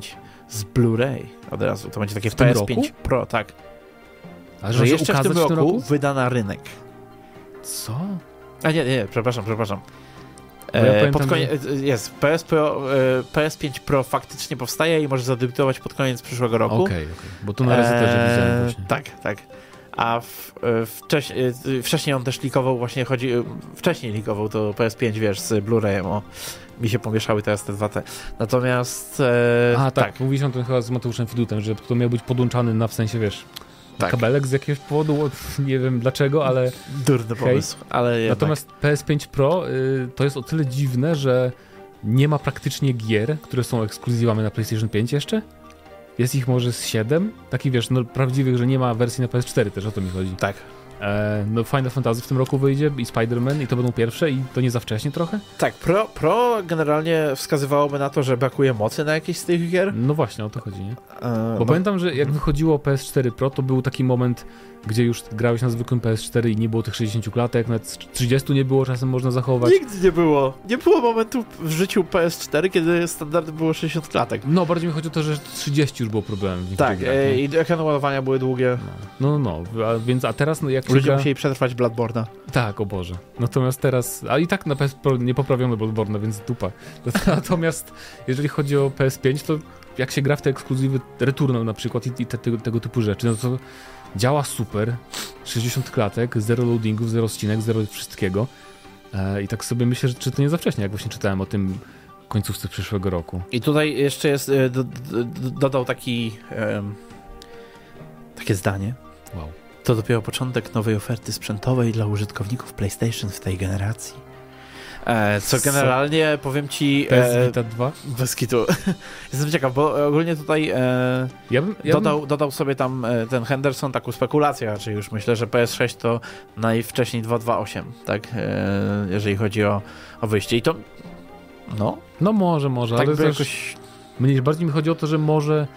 Speaker 2: z Blu-ray. Od razu to będzie takie w PS5 roku? Pro, tak.
Speaker 1: A że, że jeszcze w tym, roku, w tym roku
Speaker 2: wyda na rynek.
Speaker 1: Co?
Speaker 2: A nie, nie, przepraszam, przepraszam. Ja e, pod koniec, że... Jest, PS Pro, e, PS5 Pro faktycznie powstaje i może zadebiutować pod koniec przyszłego roku.
Speaker 1: Okej, okay, okay. bo tu na razie też e, widziałem właśnie.
Speaker 2: Tak, tak. A w, wcześniej, wcześniej on też likował, właśnie chodzi, wcześniej likował to PS5, wiesz, z Blu-rayem, o, mi się pomieszały teraz te dwa te. Natomiast...
Speaker 1: E, A, tak, tak. mówisz o tym chyba z Mateuszem Fidutem, że to miał być podłączany na, w sensie, wiesz, tak. kabelek z jakiegoś powodu, nie wiem dlaczego, ale...
Speaker 2: Durny pomysł, hej. ale jednak.
Speaker 1: Natomiast PS5 Pro y, to jest o tyle dziwne, że nie ma praktycznie gier, które są ekskluzywami na PlayStation 5 jeszcze. Jest ich może z 7, takich wiesz, no prawdziwych, że nie ma wersji na PS4 też, o to mi chodzi.
Speaker 2: Tak.
Speaker 1: E, no Final Fantasy w tym roku wyjdzie i Spider-Man i to będą pierwsze i to nie za wcześnie trochę?
Speaker 2: Tak, Pro, Pro generalnie wskazywałoby na to, że brakuje mocy na jakieś z tych gier.
Speaker 1: No właśnie, o to chodzi, nie? E, Bo no. pamiętam, że jak wychodziło PS4 Pro, to był taki moment gdzie już grałeś na zwykłym PS4 i nie było tych 60 klatek, nawet 30 nie było, czasem można zachować.
Speaker 2: Nigdy nie było. Nie było momentu w życiu PS4, kiedy standardem było 60 klatek.
Speaker 1: No, bardziej mi chodzi o to, że 30 już było problemem.
Speaker 2: Tak, grach, e, i ekrany ładowania były długie.
Speaker 1: No, no, no a, więc a teraz no jak
Speaker 2: Ludzie gra... musieli przetrwać Bloodborne'a.
Speaker 1: Tak, o Boże. Natomiast teraz, a i tak na PS nie poprawiono Bloodborne'a, więc dupa. Natomiast jeżeli chodzi o PS5, to jak się gra w te ekskluzywy Returnal na przykład i, i te, te, tego typu rzeczy, no to działa super, 60 klatek, zero loadingów, zero ścinek, zero wszystkiego e, i tak sobie myślę, że czy to nie za wcześnie, jak właśnie czytałem o tym końcówce przyszłego roku.
Speaker 2: I tutaj jeszcze jest, e, do, do, dodał taki um, takie zdanie.
Speaker 1: Wow.
Speaker 2: To dopiero początek nowej oferty sprzętowej dla użytkowników PlayStation w tej generacji. E, co generalnie powiem ci.
Speaker 1: Bez e, Vita 2?
Speaker 2: Bez kitu. Jestem ciekaw, bo ogólnie tutaj e, ja bym, ja dodał, bym... dodał sobie tam e, ten Henderson taką spekulację, raczej już myślę, że PS6 to najwcześniej 228, tak? E, jeżeli chodzi o, o wyjście. I to. No.
Speaker 1: No może, może, tak ale to jakoś. Mnie bardziej mi chodzi o to, że może.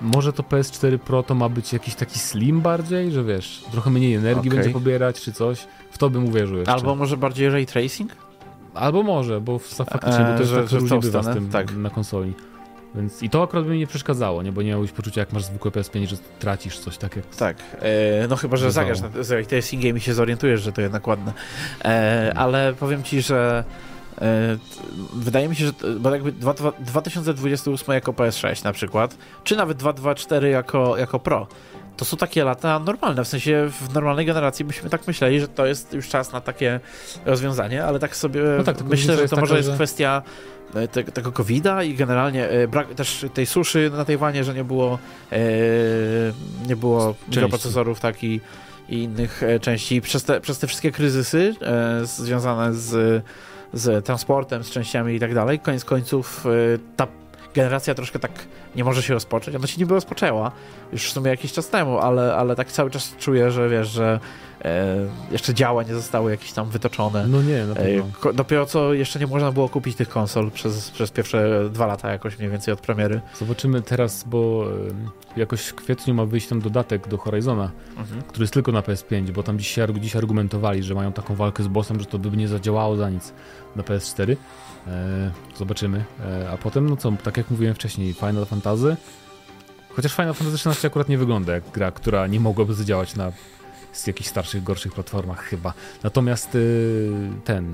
Speaker 1: Może to PS4 Pro to ma być jakiś taki slim bardziej, że wiesz, trochę mniej energii okay. będzie pobierać czy coś. W to bym uwierzył jeszcze.
Speaker 2: Albo może bardziej ray tracing?
Speaker 1: Albo może, bo faktycznie bo to jest e, tak, różnie bywa z tym tak. na konsoli. Więc i to akurat by mi nie przeszkadzało, nie? Bo nie miałbyś poczucia, jak masz zwykłe PS5, że tracisz coś tak jak.
Speaker 2: Tak. E, no chyba, że zagrasz na tracingiem i się zorientujesz, że to jednak ładne. E, ale powiem ci, że e, wydaje mi się, że bo jakby 2028 jako PS6 na przykład, czy nawet 224 jako, jako Pro to są takie lata normalne, w sensie w normalnej generacji byśmy tak myśleli, że to jest już czas na takie rozwiązanie, ale tak sobie no tak, myślę, że to taka, może jest że... kwestia e, te, tego COVID-a i generalnie e, brak też tej suszy na Tajwanie, że nie było e, nie było mikroprocesorów tak i, i innych e, części. Przez te, przez te wszystkie kryzysy e, związane z, z transportem, z częściami i tak dalej, koniec końców e, ta generacja troszkę tak nie może się rozpocząć. Ona się niby rozpoczęła już w sumie jakiś czas temu, ale, ale tak cały czas czuję, że wiesz, że e, jeszcze działa nie zostały jakieś tam wytoczone.
Speaker 1: No nie, na pewno.
Speaker 2: E, dopiero co jeszcze nie można było kupić tych konsol przez, przez pierwsze dwa lata jakoś mniej więcej od premiery.
Speaker 1: Zobaczymy teraz, bo e, jakoś w kwietniu ma wyjść tam dodatek do Horizona, mhm. który jest tylko na PS5, bo tam dziś, dziś argumentowali, że mają taką walkę z bossem, że to by nie zadziałało za nic na PS4. E, zobaczymy. E, a potem, no co, tak jak mówiłem wcześniej, Final Fantasy. Chociaż Final Fantasy 13 akurat nie wygląda jak gra, która nie mogłaby zadziałać na z jakichś starszych, gorszych platformach chyba. Natomiast y, ten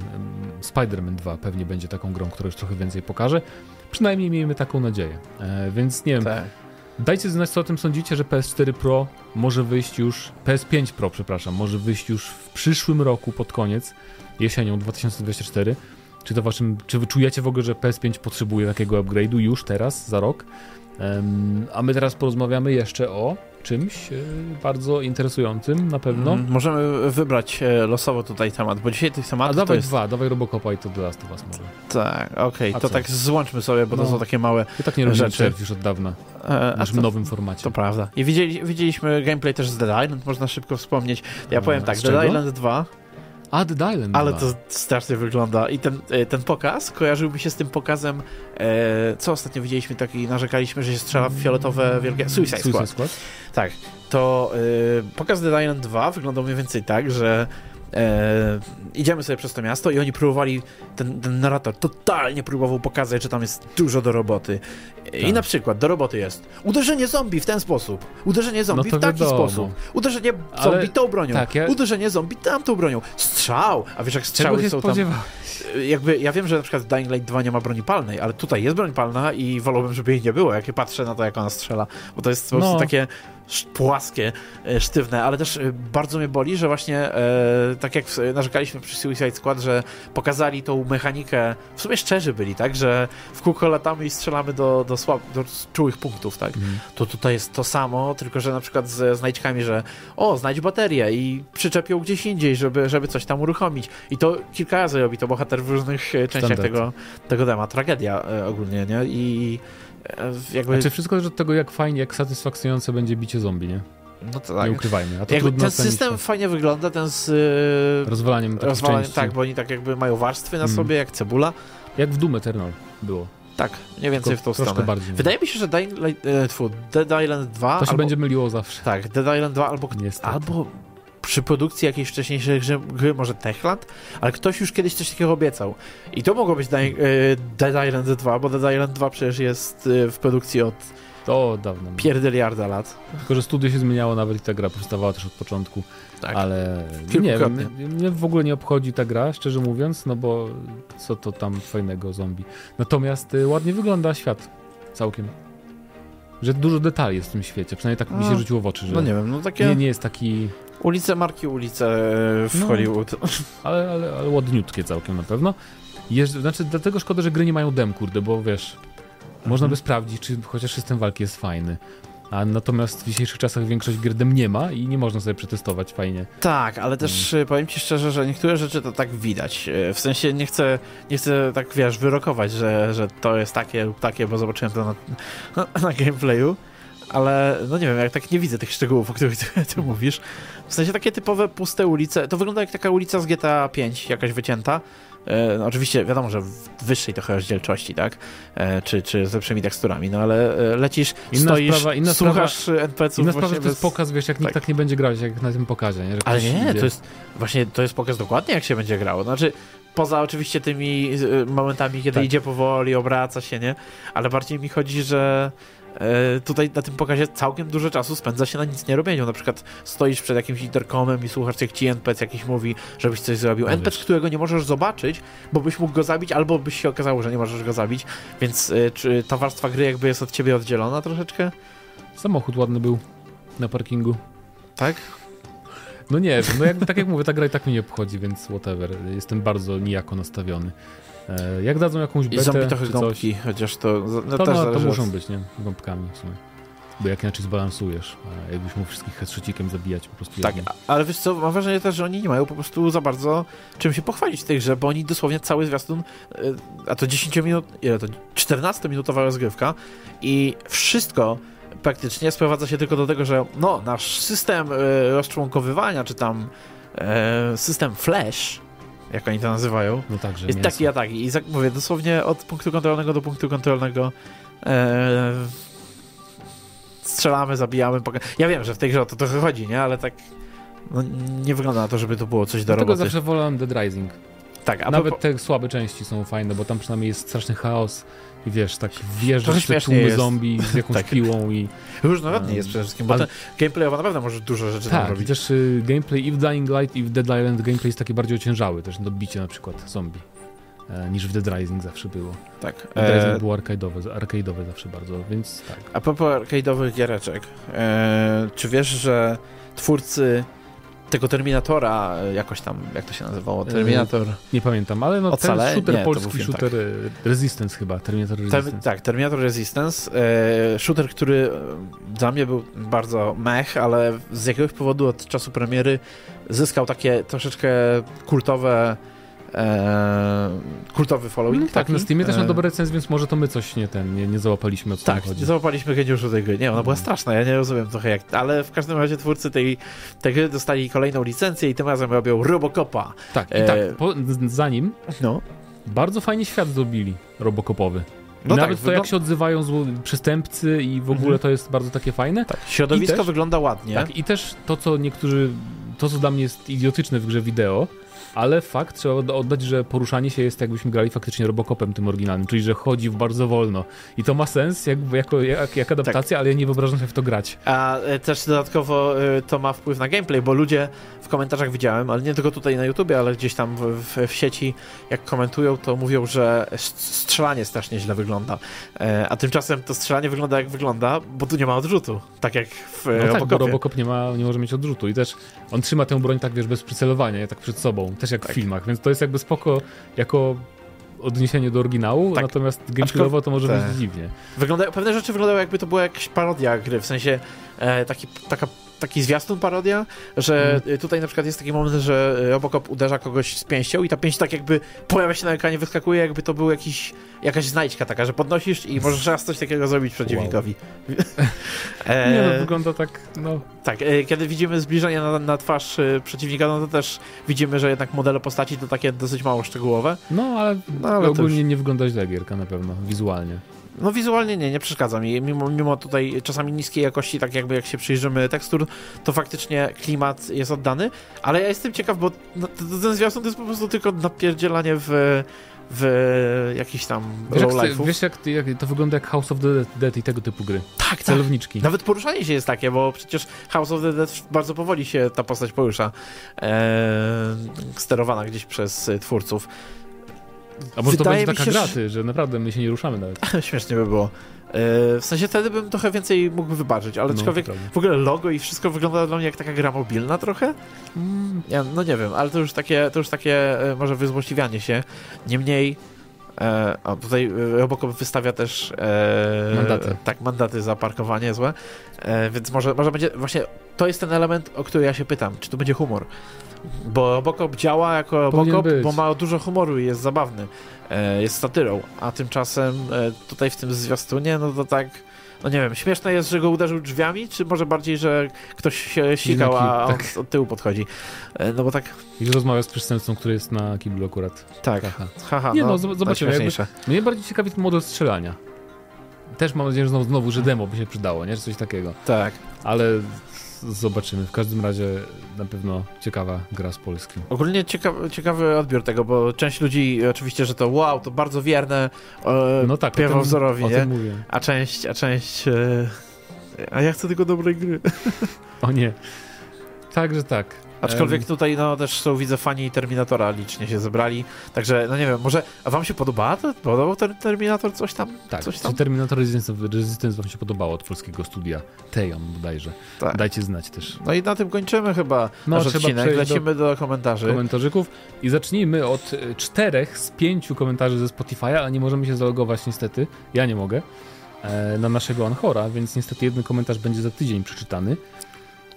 Speaker 1: Spider-Man 2 pewnie będzie taką grą, która już trochę więcej pokaże. Przynajmniej miejmy taką nadzieję. E, więc nie wiem. Tak. Dajcie znać, co o tym sądzicie, że PS4 Pro może wyjść już, PS5 Pro, przepraszam, może wyjść już w przyszłym roku pod koniec, jesienią 2024. Czy to waszym, czy wy czujecie w ogóle, że PS5 potrzebuje takiego upgrade'u już teraz, za rok? Um, a my teraz porozmawiamy jeszcze o czymś e, bardzo interesującym na pewno. Mm,
Speaker 2: możemy wybrać e, losowo tutaj temat, bo dzisiaj tych tematów
Speaker 1: A dawaj
Speaker 2: jest...
Speaker 1: dwa, dawaj Robocopa i to do Last of Us może.
Speaker 2: Tak, okej, okay, to co? tak złączmy sobie, bo no. to są takie małe
Speaker 1: Ja tak nie robię już od dawna, e, w naszym to, nowym formacie.
Speaker 2: To prawda. I widzieli, widzieliśmy gameplay też z Dead Island, można szybko wspomnieć. Ja a, powiem tak, Dead Island 2
Speaker 1: a, The Island.
Speaker 2: Ale to strasznie wygląda. I ten, e, ten pokaz kojarzył mi się z tym pokazem, e, co ostatnio widzieliśmy, taki narzekaliśmy, że się strzela w fioletowe wielkie... Suicide, Suicide Squad. Squad. Tak. To e, pokaz The Island 2 wyglądał mniej więcej tak, że E, idziemy sobie przez to miasto i oni próbowali, ten, ten, narrator totalnie próbował pokazać, że tam jest dużo do roboty. Tak. I na przykład do roboty jest uderzenie zombie w ten sposób, uderzenie zombie no w taki wiadomo. sposób, uderzenie zombie Ale... tą bronią, tak, ja... uderzenie zombie tamtą bronią, strzał, a wiesz jak strzały są tam... Jakby, ja wiem, że na przykład Dying Light 2 nie ma broni palnej, ale tutaj jest broń palna i wolałbym, żeby jej nie było, jak patrzę na to, jak ona strzela, bo to jest po prostu no. takie płaskie, e, sztywne, ale też e, bardzo mnie boli, że właśnie e, tak jak narzekaliśmy przy Suicide Squad, że pokazali tą mechanikę, w sumie szczerzy byli, tak, że w kółko latamy i strzelamy do, do, słab, do czułych punktów, tak, mm. to tutaj jest to samo, tylko że na przykład z znajdźkami, że o, znajdź baterię i przyczepią gdzieś indziej, żeby, żeby coś tam uruchomić i to kilka razy robi to bohater w różnych częściach tego, tego dema. Tragedia ogólnie, nie? I
Speaker 1: jakby... Znaczy wszystko zależy od tego, jak fajnie, jak satysfakcjonujące będzie bicie zombie, nie?
Speaker 2: No to tak.
Speaker 1: Nie ukrywajmy. A to
Speaker 2: jakby ten system to. fajnie wygląda, ten z
Speaker 1: yy, rozwalaniem,
Speaker 2: rozwalaniem Tak, bo oni tak jakby mają warstwy na mm. sobie, jak cebula.
Speaker 1: Jak w Doom Eternal było.
Speaker 2: Tak, mniej więcej
Speaker 1: Tylko
Speaker 2: w tą stronę.
Speaker 1: bardziej.
Speaker 2: Wydaje mi się, że Dying, e, tfu, Dead Island 2
Speaker 1: To się
Speaker 2: albo,
Speaker 1: będzie myliło zawsze.
Speaker 2: Tak, Dead Island 2 albo,
Speaker 1: Niestety.
Speaker 2: albo przy produkcji jakiejś wcześniejszej gry, gry może Techland, ale ktoś już kiedyś coś takiego obiecał. I to mogło być e, Dead Island 2, bo Dead Island 2 przecież jest e, w produkcji od
Speaker 1: To dawno.
Speaker 2: pierdyliarda lat.
Speaker 1: Tylko, że studio się zmieniało, nawet i ta gra powstawała też od początku.
Speaker 2: Tak.
Speaker 1: Ale nie wiem, mnie w ogóle nie obchodzi ta gra, szczerze mówiąc, no bo co to tam fajnego zombie. Natomiast y, ładnie wygląda świat całkiem. Że dużo detali jest w tym świecie, przynajmniej tak mi się
Speaker 2: A,
Speaker 1: rzuciło w oczy, że
Speaker 2: No nie wiem, no takie
Speaker 1: nie, nie jest taki,
Speaker 2: ulice marki, ulice w
Speaker 1: No.
Speaker 2: Hollywood.
Speaker 1: ale, ale, ale ładniutkie całkiem na pewno. Jeż, znaczy, dlatego szkoda, że gry nie mają dem, kurde, bo wiesz, można by sprawdzić, czy chociaż system walki jest fajny. A natomiast w dzisiejszych czasach większość gier dem nie ma i nie można sobie przetestować fajnie.
Speaker 2: Tak, ale też e, powiem ci szczerze, że niektóre rzeczy to tak widać. E, W sensie nie chcę, nie chcę tak, wiesz, wyrokować, że, że to jest takie lub takie, bo zobaczyłem to na, na, na gameplayu, ale no nie wiem, jak tak nie widzę tych szczegółów, o których ty, ty mówisz. W sensie takie typowe puste ulice, to wygląda jak taka ulica z GTA 5, jakaś wycięta. E, no oczywiście wiadomo, że w wyższej trochę rozdzielczości, tak? E, czy, czy z lepszymi teksturami, no ale e, lecisz,
Speaker 1: Inna
Speaker 2: stoisz,
Speaker 1: sprawa- inna
Speaker 2: słuchasz NPC-ów
Speaker 1: Inna sprawa, że to jest
Speaker 2: bez-
Speaker 1: pokaz, wiesz, jak nikt
Speaker 2: tak.
Speaker 1: tak nie będzie grać, jak na tym pokazie, nie?
Speaker 2: Ale nie,
Speaker 1: idzie-
Speaker 2: to jest właśnie to jest pokaz dokładnie, jak się będzie grało. Znaczy, poza oczywiście tymi y, momentami, kiedy
Speaker 1: Tak.
Speaker 2: idzie powoli, obraca się, nie? Ale bardziej mi chodzi, że tutaj na tym pokazie całkiem dużo czasu spędza się na nic nie robieniu. Na przykład stoisz przed jakimś interkomem i słuchasz, jak ci NPC jakiś mówi, żebyś coś zrobił.
Speaker 1: No
Speaker 2: NPC, którego nie możesz zobaczyć, bo byś mógł go zabić, albo byś się okazało, że nie możesz go zabić. Więc e, czy ta warstwa gry jakby jest od ciebie oddzielona troszeczkę?
Speaker 1: Samochód ładny był na parkingu.
Speaker 2: Tak?
Speaker 1: No nie wiem, no jakby, tak jak mówię, ta gra i tak mnie nie obchodzi, więc whatever. Jestem bardzo nijako nastawiony. E, jak dadzą jakąś
Speaker 2: I
Speaker 1: betę
Speaker 2: zombie trochę gąbki, chociaż to, no,
Speaker 1: to,
Speaker 2: też
Speaker 1: no, to muszą być, nie? Gąbkami w sumie. Bo jak inaczej zbalansujesz. Jakbyś mógł wszystkich headshotcikiem zabijać po prostu
Speaker 2: Tak,
Speaker 1: jednym.
Speaker 2: ale wiesz co, mam wrażenie też, że oni nie mają po prostu za bardzo czym się pochwalić w tej grze, bo oni dosłownie cały zwiastun, y, a to 10 minut, ile to, 14-minutowa rozgrywka i wszystko praktycznie sprowadza się tylko do tego, że no, nasz system y, rozczłonkowywania, czy tam system flash, jak oni to nazywają,
Speaker 1: No także
Speaker 2: jest
Speaker 1: mięso.
Speaker 2: taki a taki. I za- mówię, dosłownie od punktu kontrolnego do punktu kontrolnego e, strzelamy, zabijamy. Ja wiem, że w tej grze o to trochę chodzi, nie? Ale tak no, nie wygląda na to, żeby to było coś do
Speaker 1: Dlatego
Speaker 2: roboty.
Speaker 1: zawsze wolałem Dead Rising.
Speaker 2: Tak, a
Speaker 1: Nawet
Speaker 2: propos-
Speaker 1: te słabe części są fajne, bo tam przynajmniej jest straszny chaos i wiesz, tak wjeżdżasz w tłumy
Speaker 2: jest.
Speaker 1: zombie z jakąś
Speaker 2: Tak.
Speaker 1: piłą i
Speaker 2: różnorodnie jest przede wszystkim, bo
Speaker 1: ale-
Speaker 2: gameplayowo naprawdę możesz dużo rzeczy
Speaker 1: tak,
Speaker 2: robić.
Speaker 1: też y, gameplay i w Dying Light i w Dead Island gameplay jest taki bardziej ociężały, też do bicia na przykład zombie. E, niż w Dead Rising zawsze było.
Speaker 2: Tak.
Speaker 1: Dead
Speaker 2: E,
Speaker 1: Rising było arcade'owe, arcade'owe zawsze bardzo, więc tak.
Speaker 2: a propos arcade'owych giereczek, e, czy wiesz, że twórcy tego Terminatora, e, jakoś tam, jak to się nazywało? Terminator...
Speaker 1: Nie pamiętam, ale no
Speaker 2: Ocalenie?
Speaker 1: ten shooter
Speaker 2: Nie,
Speaker 1: polski, shooter y, Resistance chyba, Terminator
Speaker 2: Ter,
Speaker 1: Resistance.
Speaker 2: tak, Terminator Resistance. E, shooter, który e, dla mnie był bardzo mech, ale z jakiegoś powodu od czasu premiery zyskał takie troszeczkę kultowe e, kultowy following.
Speaker 1: tak,
Speaker 2: taki.
Speaker 1: na Steamie też ma
Speaker 2: E,
Speaker 1: dobre recenzje, więc może to my coś nie ten, nie, nie załapaliśmy o
Speaker 2: Tak,
Speaker 1: chodzi.
Speaker 2: załapaliśmy geniuszu tej gry. Nie, ona była straszna, ja nie rozumiem trochę jak... Ale w każdym razie twórcy tej, tej gry dostali kolejną licencję i tym razem robią Robocopa.
Speaker 1: Tak, i
Speaker 2: E,
Speaker 1: tak, po, z- za nim
Speaker 2: No.
Speaker 1: bardzo fajnie świat zrobili robokopowy.
Speaker 2: No
Speaker 1: Nawet
Speaker 2: tak,
Speaker 1: to, jak
Speaker 2: wyglą-
Speaker 1: się odzywają przestępcy i w ogóle
Speaker 2: Mhm.
Speaker 1: to jest bardzo takie fajne.
Speaker 2: tak, środowisko
Speaker 1: też-
Speaker 2: wygląda ładnie.
Speaker 1: Tak, i też to, co niektórzy, to co dla mnie jest idiotyczne w grze wideo, ale fakt, trzeba od- oddać, że poruszanie się jest jakbyśmy grali faktycznie Robocopem tym oryginalnym, czyli że chodzi bardzo wolno. I to ma sens jak, jako, jak, jak adaptacja, ale ja nie wyobrażam sobie w to grać.
Speaker 2: A e, też dodatkowo e, to ma wpływ na gameplay, bo ludzie w komentarzach widziałem, ale nie tylko tutaj na YouTubie, ale gdzieś tam w, w, w sieci, jak komentują, to mówią, że strzelanie strasznie źle wygląda. E, A tymczasem to strzelanie wygląda jak wygląda, bo tu nie ma odrzutu. Tak jak w
Speaker 1: No
Speaker 2: no
Speaker 1: tak, bo
Speaker 2: Robocopie.
Speaker 1: Robocop nie, ma, nie może mieć odrzutu i też on trzyma tę broń tak, wiesz, bez przycelowania, tak przed sobą, też jak
Speaker 2: Tak.
Speaker 1: w filmach, więc to jest jakby spoko jako odniesienie do oryginału,
Speaker 2: Tak.
Speaker 1: natomiast gameplayowo to może być dziwnie.
Speaker 2: Wyglądają, pewne rzeczy wyglądają jakby to była jakaś parodia gry, w sensie e, taki, taka taki zwiastun parodia, że mm. tutaj na przykład jest taki moment, że Robocop uderza kogoś z pięścią i ta pięść tak jakby pojawia się na ekranie, wyskakuje, jakby to był jakiś, jakaś znajdźka taka, że podnosisz i możesz raz coś takiego zrobić przeciwnikowi.
Speaker 1: Wow. e... Nie no, wygląda tak, no...
Speaker 2: Tak, e, kiedy widzimy zbliżenie na, na twarz e, przeciwnika, no to też widzimy, że jednak modele postaci to takie dosyć mało szczegółowe.
Speaker 1: No, ale, no, ale ogólnie już... nie wygląda źle gierka na pewno, wizualnie.
Speaker 2: No wizualnie nie, nie przeszkadza mi. Mimo, mimo tutaj czasami niskiej jakości, tak jakby jak się przyjrzymy tekstur, to faktycznie klimat jest oddany, ale ja jestem ciekaw, bo no, ten zwiastun to jest po prostu tylko napierdzielanie w w jakiś tam
Speaker 1: wiesz, jak, wiesz jak, jak, to wygląda jak House of the Dead i tego typu gry.
Speaker 2: Tak, tak.
Speaker 1: celowniczki.
Speaker 2: Tak. Nawet poruszanie się jest takie, bo przecież House of the Dead bardzo powoli się ta postać porusza, e, sterowana gdzieś przez twórców.
Speaker 1: A może Wydaje to będzie taka się, graty, że naprawdę my się nie ruszamy nawet.
Speaker 2: Śmiesznie by było. E, w sensie wtedy bym trochę więcej mógł wybaczyć, ale no, w ogóle logo i wszystko wygląda dla mnie jak taka gra mobilna trochę. Mm, ja, no nie wiem, ale to już takie, to już takie e, może wyzłośliwianie się. Niemniej E, o, tutaj Robocop wystawia też e,
Speaker 1: mandaty.
Speaker 2: Tak, mandaty za parkowanie złe. E, więc może, może będzie. Właśnie to jest ten element, o który ja się pytam. Czy to będzie humor? Bo Robocop działa jako Robocop, bo ma dużo humoru i jest zabawny. E, jest satyrą, a tymczasem e, tutaj w tym zwiastunie, no to tak no nie wiem, śmieszne jest, że go uderzył drzwiami, czy może bardziej, że ktoś się sikał, a on tak. od tyłu podchodzi. E, no bo tak...
Speaker 1: I rozmawia z przestępcą, który jest na kiblu akurat.
Speaker 2: Tak. Haha. Haha,
Speaker 1: nie no, no zobaczymy. Jakby, mnie bardziej ciekawi ten model strzelania. Też mam nadzieję, że znowu, znowu, że demo by się przydało, nie? Czy coś takiego.
Speaker 2: Tak.
Speaker 1: Ale zobaczymy. W każdym razie na pewno ciekawa gra z polskim.
Speaker 2: Ogólnie ciekawy, ciekawy odbiór tego, bo część ludzi oczywiście, że to wow, to bardzo wierne e, no tak, pierwowzorowi, nie? A część, a część e, a ja chcę tylko dobrej gry.
Speaker 1: O nie. Także tak.
Speaker 2: Aczkolwiek tutaj no, też są, widzę, fani Terminatora licznie się zebrali, także no nie wiem, może, a wam się podoba? Podobał ten Terminator coś tam?
Speaker 1: Tak,
Speaker 2: coś tam?
Speaker 1: Terminator Resistance, Resistance wam się podobało od polskiego studia, Tejon bodajże. Tak. Dajcie znać też.
Speaker 2: No i na tym kończymy chyba no, nasz odcinek, lecimy do, do komentarzy.
Speaker 1: Komentarzyków i zacznijmy od e, czterech z pięciu komentarzy ze Spotify'a, a nie możemy się zalogować niestety, ja nie mogę, e, na naszego Anchora, więc niestety jeden komentarz będzie za tydzień przeczytany.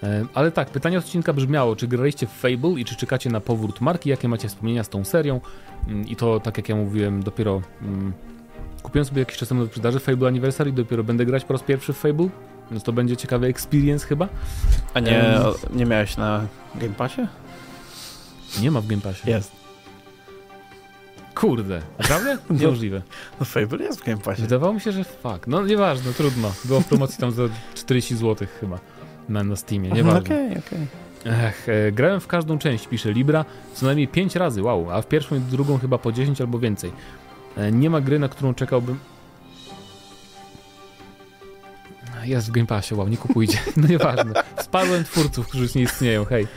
Speaker 1: E, ale tak, pytanie odcinka brzmiało, czy graliście w Fable i czy czekacie na powrót marki, jakie macie wspomnienia z tą serią? Mm, I to, tak jak ja mówiłem, dopiero mm, kupiłem sobie jakiś czas temu do sprzedaży Fable Anniversary, dopiero będę grać po raz pierwszy w Fable, więc to będzie ciekawy experience chyba.
Speaker 2: A nie, um, nie miałeś na Game Passie?
Speaker 1: Nie ma w Game Passie.
Speaker 2: Jest.
Speaker 1: Kurde, naprawdę? No. Niemożliwe.
Speaker 2: No Fable jest w Game Passie.
Speaker 1: Wydawało mi się, że fuck. No nieważne, trudno. Było w promocji tam za 40 zł chyba na, na Steamie, nieważne.
Speaker 2: Okej, okay, okej.
Speaker 1: Okay. Ech, e, grałem w każdą część, pisze Libra, co najmniej 5 razy, wow, a w pierwszą i drugą chyba po 10 albo więcej. E, nie ma gry, na którą czekałbym... Jest w Game Passie, wow, nie kupujcie. No nieważne. Spadłem twórców, którzy już nie istnieją, hej.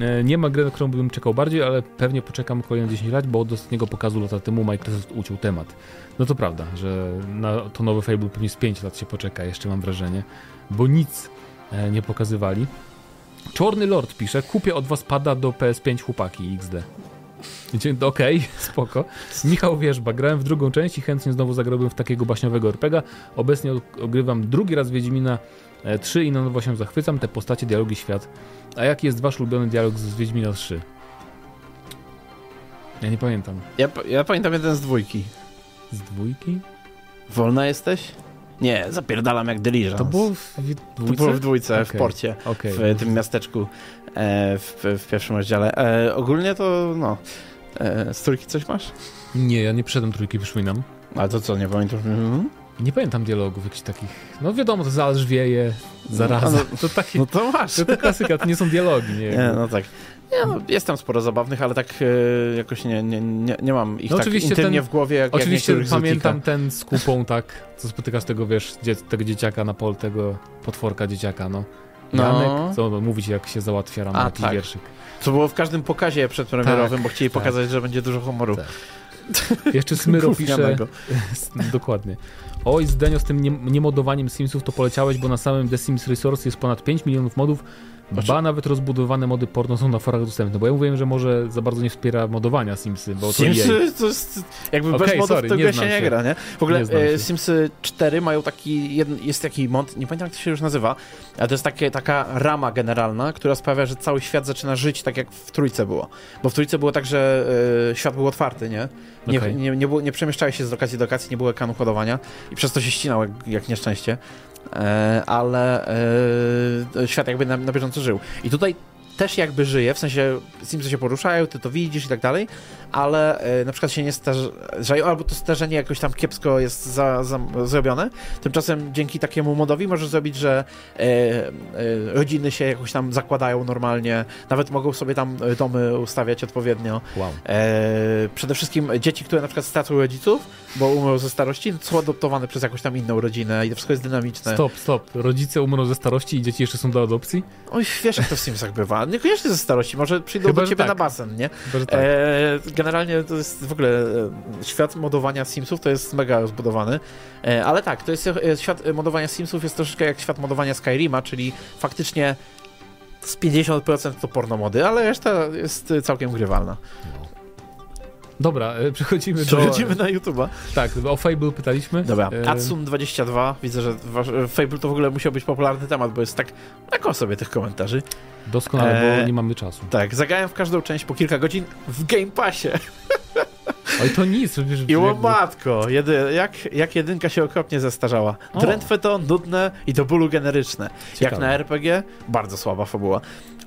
Speaker 1: E, nie ma gry, na którą bym czekał bardziej, ale pewnie poczekam kolejne 10 lat, bo od ostatniego pokazu lata temu Microsoft uciął temat. No to prawda, że na to nowe Fable pewnie z 5 lat się poczeka, jeszcze mam wrażenie, bo nic nie pokazywali. Czorny Lord pisze, kupię od was pada do PS5 chłopaki XD. Okej, okay, spoko. Michał Wierzba, grałem w drugą część i chętnie znowu zagrałbym w takiego baśniowego RPGa. Obecnie ogrywam drugi raz Wiedźmina 3 e, i na nowo się zachwycam. Te postacie, dialogi, świat. A jaki jest wasz ulubiony dialog z Wiedźmina 3? Ja nie pamiętam.
Speaker 2: Ja, ja pamiętam jeden z dwójki.
Speaker 1: Z dwójki?
Speaker 2: Wolna jesteś? Nie, zapierdalam jak Deliverance.
Speaker 1: To było w dwójce?
Speaker 2: To było w dwójce, okay. w porcie, okay. w tym miasteczku, e, w, w, pierwszym rozdziale. E, ogólnie to, no, e, z trójki coś masz?
Speaker 1: Nie, ja nie przyszedłem trójki, przypominam.
Speaker 2: A to co, nie pamiętam? Mhm.
Speaker 1: Nie pamiętam dialogów jakichś takich. No wiadomo, to zalżwieje, zaraza. No, no,
Speaker 2: to
Speaker 1: takie,
Speaker 2: no to masz.
Speaker 1: To, to klasyka, to nie są dialogi, nie?
Speaker 2: nie no tak. Nie, no, jest tam sporo zabawnych, ale tak e, jakoś nie, nie, nie, nie mam ich no, tak oczywiście intymnie ten, w głowie jak
Speaker 1: Oczywiście
Speaker 2: jak
Speaker 1: pamiętam ten z kupą, tak, co spotykasz tego, wiesz, dzie tego dzieciaka na pol, tego potworka dzieciaka, no. no. Janek, co mówić, jak się załatwia rano taki tak. wierszyk.
Speaker 2: Co było w każdym pokazie przedpremierowym, tak, bo chcieli tak. pokazać, że będzie dużo humoru. Tak.
Speaker 1: Jeszcze Smyro pisze... Dokładnie. Oj, Zdenio, z tym niemodowaniem Simsów to poleciałeś, bo na samym The Sims Resource jest ponad 5 milionów modów, Ba, nawet rozbudowane mody porno są na forach dostępne, bo ja mówiłem, że może za bardzo nie wspiera modowania Simsy, bo to
Speaker 2: Simsy to jest, jakby okay, bez modów sorry, tego się nie gra, nie? W ogóle e, Simsy 4 mają taki, jest taki mod, nie pamiętam jak to się już nazywa, ale to jest takie, taka rama generalna, która sprawia, że cały świat zaczyna żyć tak jak w trójce było. Bo w trójce było tak, że e, świat był otwarty, nie? Nie, okay. nie, nie, było, nie przemieszczałeś się z lokacji do lokacji, nie było ekranu kodowania i przez to się ścinał jak, jak nieszczęście. E, ale e, świat jakby na, na bieżąco żył. I tutaj też jakby żyje, w sensie Simsy się poruszają, ty to widzisz i tak dalej, ale e, na przykład się nie starzają, albo to starzenie jakoś tam kiepsko jest za, za, zrobione. Tymczasem dzięki takiemu modowi możesz zrobić, że e, e, rodziny się jakoś tam zakładają normalnie, nawet mogą sobie tam domy ustawiać odpowiednio.
Speaker 1: Wow.
Speaker 2: przede wszystkim dzieci, które na przykład stracą rodziców, bo umrą ze starości, są adoptowane przez jakąś tam inną rodzinę i to wszystko jest dynamiczne.
Speaker 1: Stop, stop. Rodzice umrą ze starości i dzieci jeszcze są do adopcji?
Speaker 2: Oj, wiesz jak to w Simsach bywa. Niekoniecznie ze starości, może przyjdą Chyba, do ciebie tak. na basen, nie?
Speaker 1: Chyba, tak. e,
Speaker 2: generalnie to jest w ogóle e, świat modowania Simsów to jest mega rozbudowany, e, ale tak, to jest e, świat modowania Simsów jest troszeczkę jak świat modowania Skyrima, czyli faktycznie z 50% to porno mody, ale reszta jest całkiem grywalna.
Speaker 1: Dobra, przechodzimy,
Speaker 2: przechodzimy do... na YouTube'a.
Speaker 1: Tak, o Fable pytaliśmy.
Speaker 2: Dobra, Atsum22, widzę, że Fable to w ogóle musiał być popularny temat, bo jest tak na sobie tych komentarzy.
Speaker 1: Doskonale, bo nie mamy czasu.
Speaker 2: Tak, zagrałem w każdą część po kilka godzin w Game Passie.
Speaker 1: Oj, to nic.
Speaker 2: Wiesz, I o matko, jedy, jak, jak jedynka się okropnie zestarzała. Drętwe to, nudne i do bólu generyczne. Ciekawe. Jak na RPG, bardzo słaba fabuła.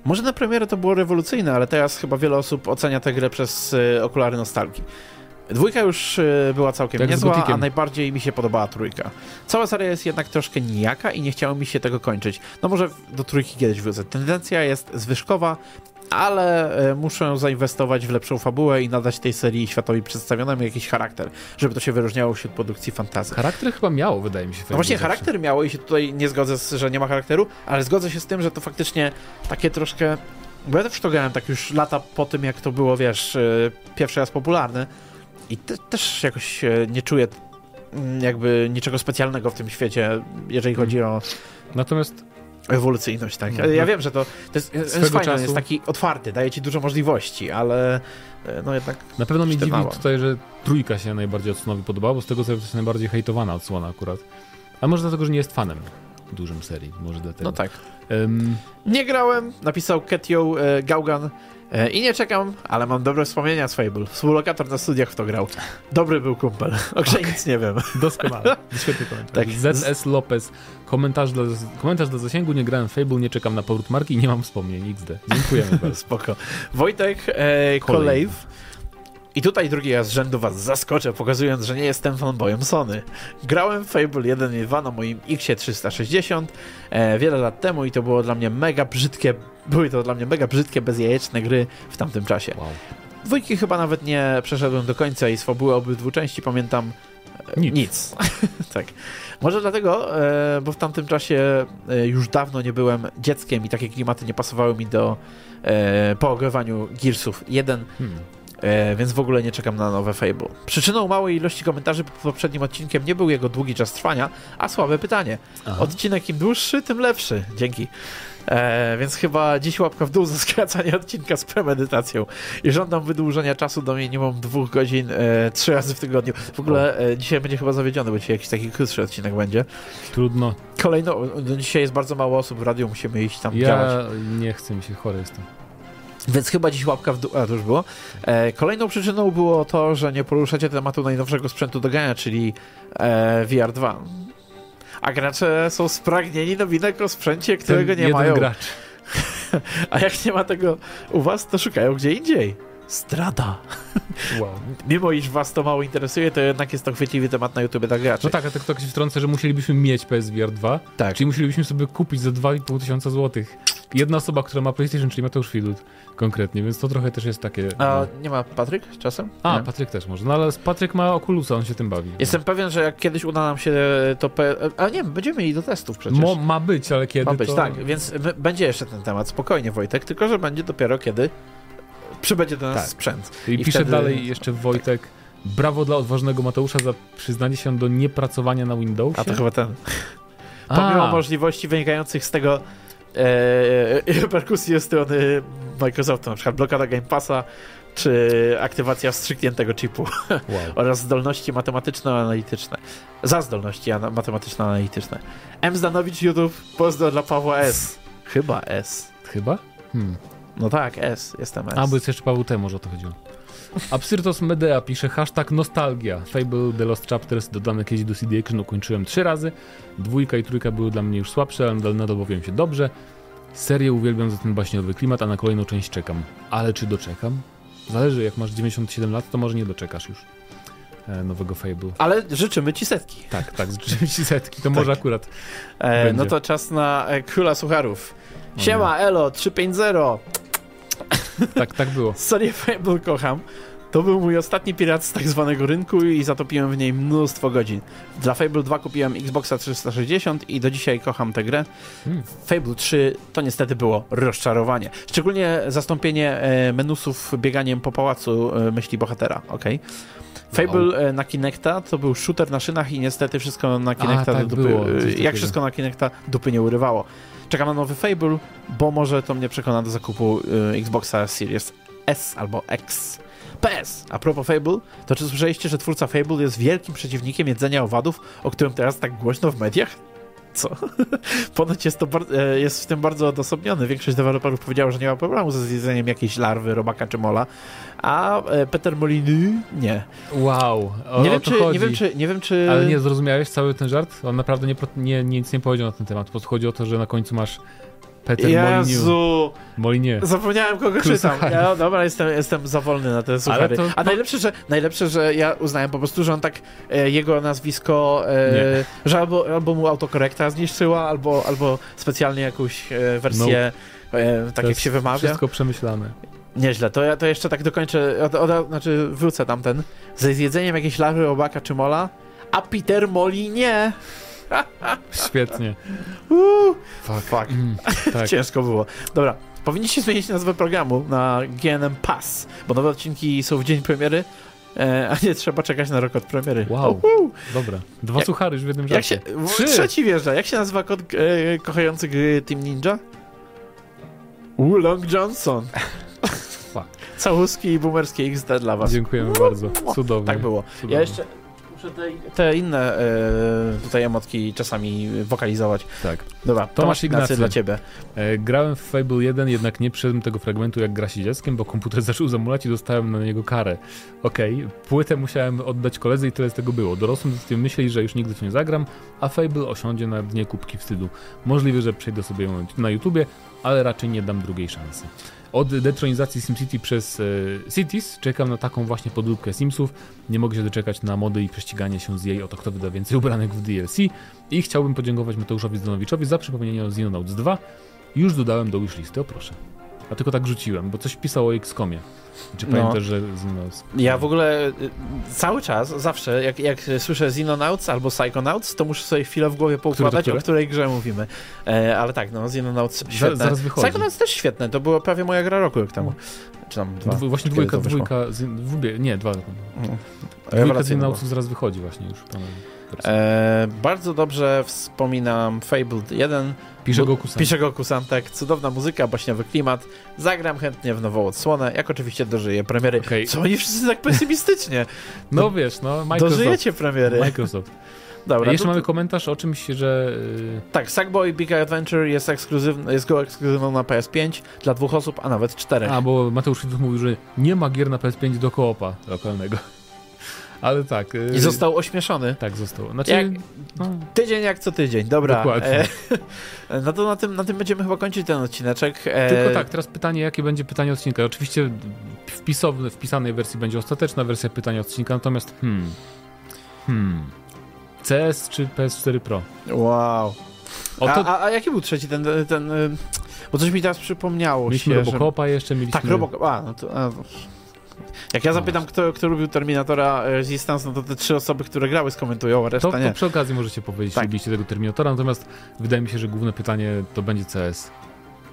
Speaker 2: Może na premierę to było rewolucyjne, ale teraz chyba wiele osób ocenia tę grę przez y, okulary nostalgii. Dwójka już e, była całkiem tak niezła, a najbardziej mi się podobała trójka. Cała seria jest jednak troszkę nijaka i nie chciało mi się tego kończyć. No może do trójki kiedyś wrócę. Tendencja jest zwyżkowa, ale e, muszę zainwestować w lepszą fabułę i nadać tej serii światowi przedstawionemu jakiś charakter, żeby to się wyróżniało wśród produkcji fantazy.
Speaker 1: Charakter chyba miało, wydaje mi się.
Speaker 2: No właśnie, charakter miało i się tutaj nie zgodzę, z, że nie ma charakteru, ale zgodzę się z tym, że to faktycznie takie troszkę... Bo ja też to grałem tak już lata po tym, jak to było, wiesz, e, pierwszy raz popularne, i te, też jakoś nie czuję mm, jakby niczego specjalnego w tym świecie, jeżeli chodzi o...
Speaker 1: Natomiast
Speaker 2: ewolucyjność, tak. No, ja no. wiem, że to, to jest, jest fajne, czasu... jest taki otwarty, daje ci dużo możliwości, ale e, no jednak...
Speaker 1: Na pewno mi dziwi tutaj, że trójka się najbardziej Odsunowi podobała, bo z tego co jest najbardziej hejtowana odsłona akurat. A może dlatego, że nie jest fanem dużym serii, może dlatego.
Speaker 2: No tak. Um... Nie grałem, napisał Ketio e, Gaugan. E, I nie czekam, ale mam dobre wspomnienia z Fable. Współlokator na studiach w to grał. Dobry był kumpel. O okay. nic nie wiem.
Speaker 1: Doskonale. Świetny komentarz. Tak. ZS Lopez. Komentarz dla, komentarz zasięgu. Nie grałem Fable, nie czekam na powrót marki i nie mam wspomnień. XD. Dziękujemy bardzo.
Speaker 2: Spoko. Wojtek e, Kolejw. I tutaj drugi raz z rzędu was zaskoczę, pokazując, że nie jestem fanboyem Sony. Grałem w Fable 1 i 2 na moim X360 e, wiele lat temu i to było dla mnie mega brzydkie, były to dla mnie mega brzydkie, bezjajeczne gry w tamtym czasie. Wow. Dwójki chyba nawet nie przeszedłem do końca i z fabuły obydwu części pamiętam
Speaker 1: e, nic.
Speaker 2: nic. tak. Może dlatego, e, bo w tamtym czasie e, już dawno nie byłem dzieckiem i takie klimaty nie pasowały mi do po ogrywaniu Gearsów 1. Hmm. E, więc w ogóle nie czekam na nowe Fable. Przyczyną małej ilości komentarzy pod poprzednim odcinkiem nie był jego długi czas trwania, a słabe pytanie. Aha. Odcinek im dłuższy, tym lepszy. Dzięki. E, więc chyba dziś łapka w dół za skracanie odcinka z premedytacją. I żądam wydłużenia czasu do minimum dwóch godzin, e, trzy razy w tygodniu. W ogóle e, dzisiaj będzie chyba zawiedziony, bo dzisiaj jakiś taki krótszy odcinek będzie.
Speaker 1: Trudno.
Speaker 2: Kolejno, no, dzisiaj jest bardzo mało osób w radiu, musimy iść tam
Speaker 1: ja
Speaker 2: działać.
Speaker 1: Ja nie chcę mi się, chory jestem.
Speaker 2: Więc chyba dziś łapka w dół, a to już było. E, kolejną przyczyną było to, że nie poruszacie tematu najnowszego sprzętu do grania, czyli e, VR 2. A gracze są spragnieni nowinek o sprzęcie, którego Ten nie mają.
Speaker 1: gracz.
Speaker 2: a jak nie ma tego u was, to szukają gdzie indziej. Strada. Wow. Mimo iż was to mało interesuje, to jednak jest to chwytliwy temat na YouTube dla graczy.
Speaker 1: No tak, a tak to się wtrącę, że musielibyśmy mieć PSVR 2, tak. czyli musielibyśmy sobie kupić za 2,5 tysiąca złotych. Jedna osoba, która ma PlayStation, czyli Mateusz Filut konkretnie, więc to trochę też jest takie...
Speaker 2: A no. nie ma Patryk czasem?
Speaker 1: A, nie? Patryk też może, no ale Patryk ma Oculusa, on się tym bawi.
Speaker 2: Jestem no. pewien, że jak kiedyś uda nam się to... P... A nie, będziemy mieli do testów przecież.
Speaker 1: Mo, ma być, ale kiedy
Speaker 2: Ma być,
Speaker 1: to...
Speaker 2: tak, więc będzie jeszcze ten temat, spokojnie Wojtek, tylko że będzie dopiero kiedy przybędzie do nas tak. sprzęt.
Speaker 1: I, I pisze wtedy... dalej jeszcze Wojtek, brawo dla odważnego Mateusza za przyznanie się do niepracowania na Windowsie.
Speaker 2: A to chyba ten. Pomimo A. możliwości wynikających z tego reperkusje strony Microsoftu, na przykład blokada Game Passa, czy aktywacja wstrzykniętego chipu wow. oraz zdolności matematyczno-analityczne. Za zdolności matematyczno-analityczne. M. Zdanowicz YouTube, pozdro dla Pawła S. Chyba S.
Speaker 1: Chyba? Hmm.
Speaker 2: No tak, S, jestem S.
Speaker 1: A, bo jest jeszcze Paweł T, może o to chodziło. Absyrtos Medea pisze hashtag nostalgia. Fable The Lost Chapters dodane kiedyś do CD Action ukończyłem trzy razy. Dwójka i trójka były dla mnie już słabsze, ale nadal, nadal bawiłem się dobrze. Serię uwielbiam za ten baśniowy klimat, a na kolejną część czekam. Ale czy doczekam? Zależy, jak masz 97 lat, to może nie doczekasz już e, nowego Fable.
Speaker 2: Ale życzymy ci setki.
Speaker 1: Tak, tak, życzymy ci setki, to tak. może akurat.
Speaker 2: E, no to czas na e, króla sucharów. Siema, Elo, 350.
Speaker 1: Tak, tak było.
Speaker 2: Serię Fable kocham. To był mój ostatni pirat z tak zwanego rynku i zatopiłem w niej mnóstwo godzin. Dla Fable 2 kupiłem Xboxa 360 i do dzisiaj kocham tę grę. Hmm. Fable 3 to niestety było rozczarowanie. Szczególnie zastąpienie e, menusów bieganiem po pałacu e, myśli bohatera, ok? Fable wow. na Kinecta to był shooter na szynach i niestety wszystko na Kinecta
Speaker 1: A, tak
Speaker 2: dupy,
Speaker 1: było,
Speaker 2: jak wszystko na Kinecta dupy nie urywało. Czekam na nowy Fable, bo może to mnie przekona do zakupu y, Xboxa Series S albo X. PS! A propos Fable, to czy słyszeliście, że twórca Fable jest wielkim przeciwnikiem jedzenia owadów, o którym teraz tak głośno w mediach? Co? Ponoć jest, to e, jest w tym bardzo odosobniony. Większość deweloperów powiedziała, że nie ma problemu ze zjedzeniem jakiejś larwy, robaka czy mola, a e, Peter Moliny nie.
Speaker 1: Wow,
Speaker 2: o, nie, wiem, czy, nie, wiem, czy, nie wiem, czy...
Speaker 1: Ale nie zrozumiałeś cały ten żart? On naprawdę nie, nie, nic nie powiedział na ten temat. Po chodzi o to, że na końcu masz Peter Jezu! Molinie.
Speaker 2: Zapomniałem kogo czytam. Ja, dobra, jestem, jestem za wolny na te suchary. To... A najlepsze że, najlepsze, że ja uznałem po prostu, że on tak e, jego nazwisko, e, że albo, albo mu autokorekta zniszczyła, albo, albo specjalnie jakąś e, wersję no. e, tak jak się wymawia.
Speaker 1: Wszystko przemyślane.
Speaker 2: Nieźle, to ja to jeszcze tak dokończę, od, od, znaczy wrócę tamten. Ze zjedzeniem jakiejś larwy, obaka czy mola, a Peter Moli nie.
Speaker 1: Świetnie.
Speaker 2: Uh, fuck. fuck. Mm, tak. Ciężko było. Dobra, powinniście zmienić nazwę programu na GNM Pass, bo nowe odcinki są w dzień premiery, e, a nie trzeba czekać na rok od premiery.
Speaker 1: Wow, dobra. Dwa jak, suchary już w jednym
Speaker 2: jak się, Trzy. Trzeci wjeżdża. Jak się nazywa kod e, kochający gry Team Ninja? Long Johnson. Całuski i boomerskie XD dla was.
Speaker 1: Dziękujemy bardzo. Cudownie.
Speaker 2: Tak było.
Speaker 1: Cudownie.
Speaker 2: Ja jeszcze te, te inne e, tutaj emotki czasami wokalizować.
Speaker 1: Tak.
Speaker 2: Dobra, Tomasz Ignacy dla ciebie.
Speaker 1: E, grałem w Fable 1, jednak nie przeszedłem tego fragmentu jak gra się dzieckiem, bo komputer zaczął zamulać i dostałem na niego karę. Okej, okay, płytę musiałem oddać koledze i tyle z tego było. Dorosłem z tym myśli, że już nigdy w nie zagram, a Fable osiądzie na dnie kubki wstydu. Możliwe, że przejdę sobie na YouTubie, ale raczej nie dam drugiej szansy. Od detronizacji SimCity przez e, Cities czekam na taką właśnie podróbkę Simsów. Nie mogę się doczekać na mody i prześciganie się z jej o to, kto wyda więcej ubranek w DLC. I chciałbym podziękować Mateuszowi Zdanowiczowi za przypomnienie o Xenonauts 2. Już dodałem do wishlisty, o proszę. A tylko tak rzuciłem, bo coś pisał o XCOMie. Czy no. pamiętasz, że Xenonauts?
Speaker 2: Ja w ogóle y, cały czas, zawsze, jak, jak słyszę Xenonauts albo Psychonauts, to muszę sobie chwilę w głowie poukładać, o której grze mówimy. E, ale tak, no, Xenonauts świetne. Zaraz wychodzi. Psychonauts też świetne, to była prawie moja gra roku rok temu. Czy tam dwa.
Speaker 1: Dwu, właśnie dwójka, dwójka, dwójka, nie, dwa. Mm. Dwójka Xenonautsów zaraz wychodzi właśnie już.
Speaker 2: E, bardzo dobrze wspominam Fable 1.
Speaker 1: Pisze go Kusan.
Speaker 2: Pisze tak. Cudowna muzyka, baśniowy klimat. Zagram chętnie w nową odsłonę, jak oczywiście dożyję premiery. Okay. Co oni wszyscy tak pesymistycznie?
Speaker 1: No, no wiesz, no Microsoft.
Speaker 2: Dożyjecie premiery.
Speaker 1: Microsoft. Dobra, Jeszcze to, mamy komentarz o czymś, że...
Speaker 2: Yy... Tak, Sackboy Big Adventure jest, ekskluzywny, jest go ekskluzywną na PS5 dla dwóch osób, a nawet czterech.
Speaker 1: A, bo Mateusz mówił, że nie ma gier na PS5 do koopa lokalnego. Ale tak.
Speaker 2: I y, został ośmieszony.
Speaker 1: Tak, został. Znaczy,
Speaker 2: jak, no. Tydzień jak co tydzień, dobra. Dokładnie. E, no to na tym, na tym będziemy chyba kończyć ten odcineczek.
Speaker 1: E... Tylko tak, teraz pytanie, jakie będzie pytanie odcinka. Oczywiście w wpisanej wersji będzie ostateczna wersja pytania odcinka, natomiast hmm, hmm, CS czy PS4 Pro?
Speaker 2: Wow. A, a, a, jaki był trzeci ten, ten, ten, bo coś mi teraz przypomniało
Speaker 1: mieliśmy się, Robocopa że... jeszcze, mieliśmy...
Speaker 2: Tak, Robocop, a, no to... A, jak ja zapytam, kto, kto lubił Terminatora e, Resistance, no to te trzy osoby, które grały, skomentują, reszta
Speaker 1: to,
Speaker 2: nie.
Speaker 1: To przy okazji możecie powiedzieć, tak. lubiliście tego Terminatora, natomiast wydaje mi się, że główne pytanie to będzie CS.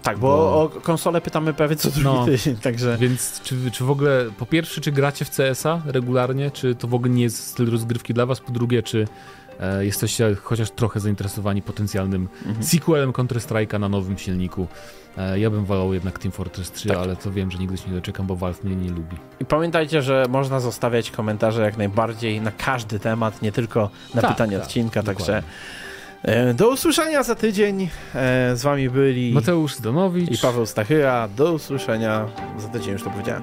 Speaker 2: Tak, bo, bo... o konsolę pytamy prawie co drugi no, tydzień, także...
Speaker 1: Więc czy, czy w ogóle, po pierwsze, czy gracie w CS-a regularnie, czy to w ogóle nie jest styl rozgrywki dla was, po drugie, czy jesteście chociaż trochę zainteresowani potencjalnym mhm. sequelem Counter-Strike'a na nowym silniku, e, ja bym wolał jednak Team Fortress 3, tak. ale to wiem, że nigdy się nie doczekam, bo Valve mnie nie lubi.
Speaker 2: I pamiętajcie, że można zostawiać komentarze jak najbardziej na każdy temat, nie tylko na tak, pytanie tak, odcinka, także e, do usłyszenia za tydzień. E, z wami byli
Speaker 1: Mateusz Zdanowicz
Speaker 2: i Paweł Stachyra. Do usłyszenia za tydzień, już to powiedziałem.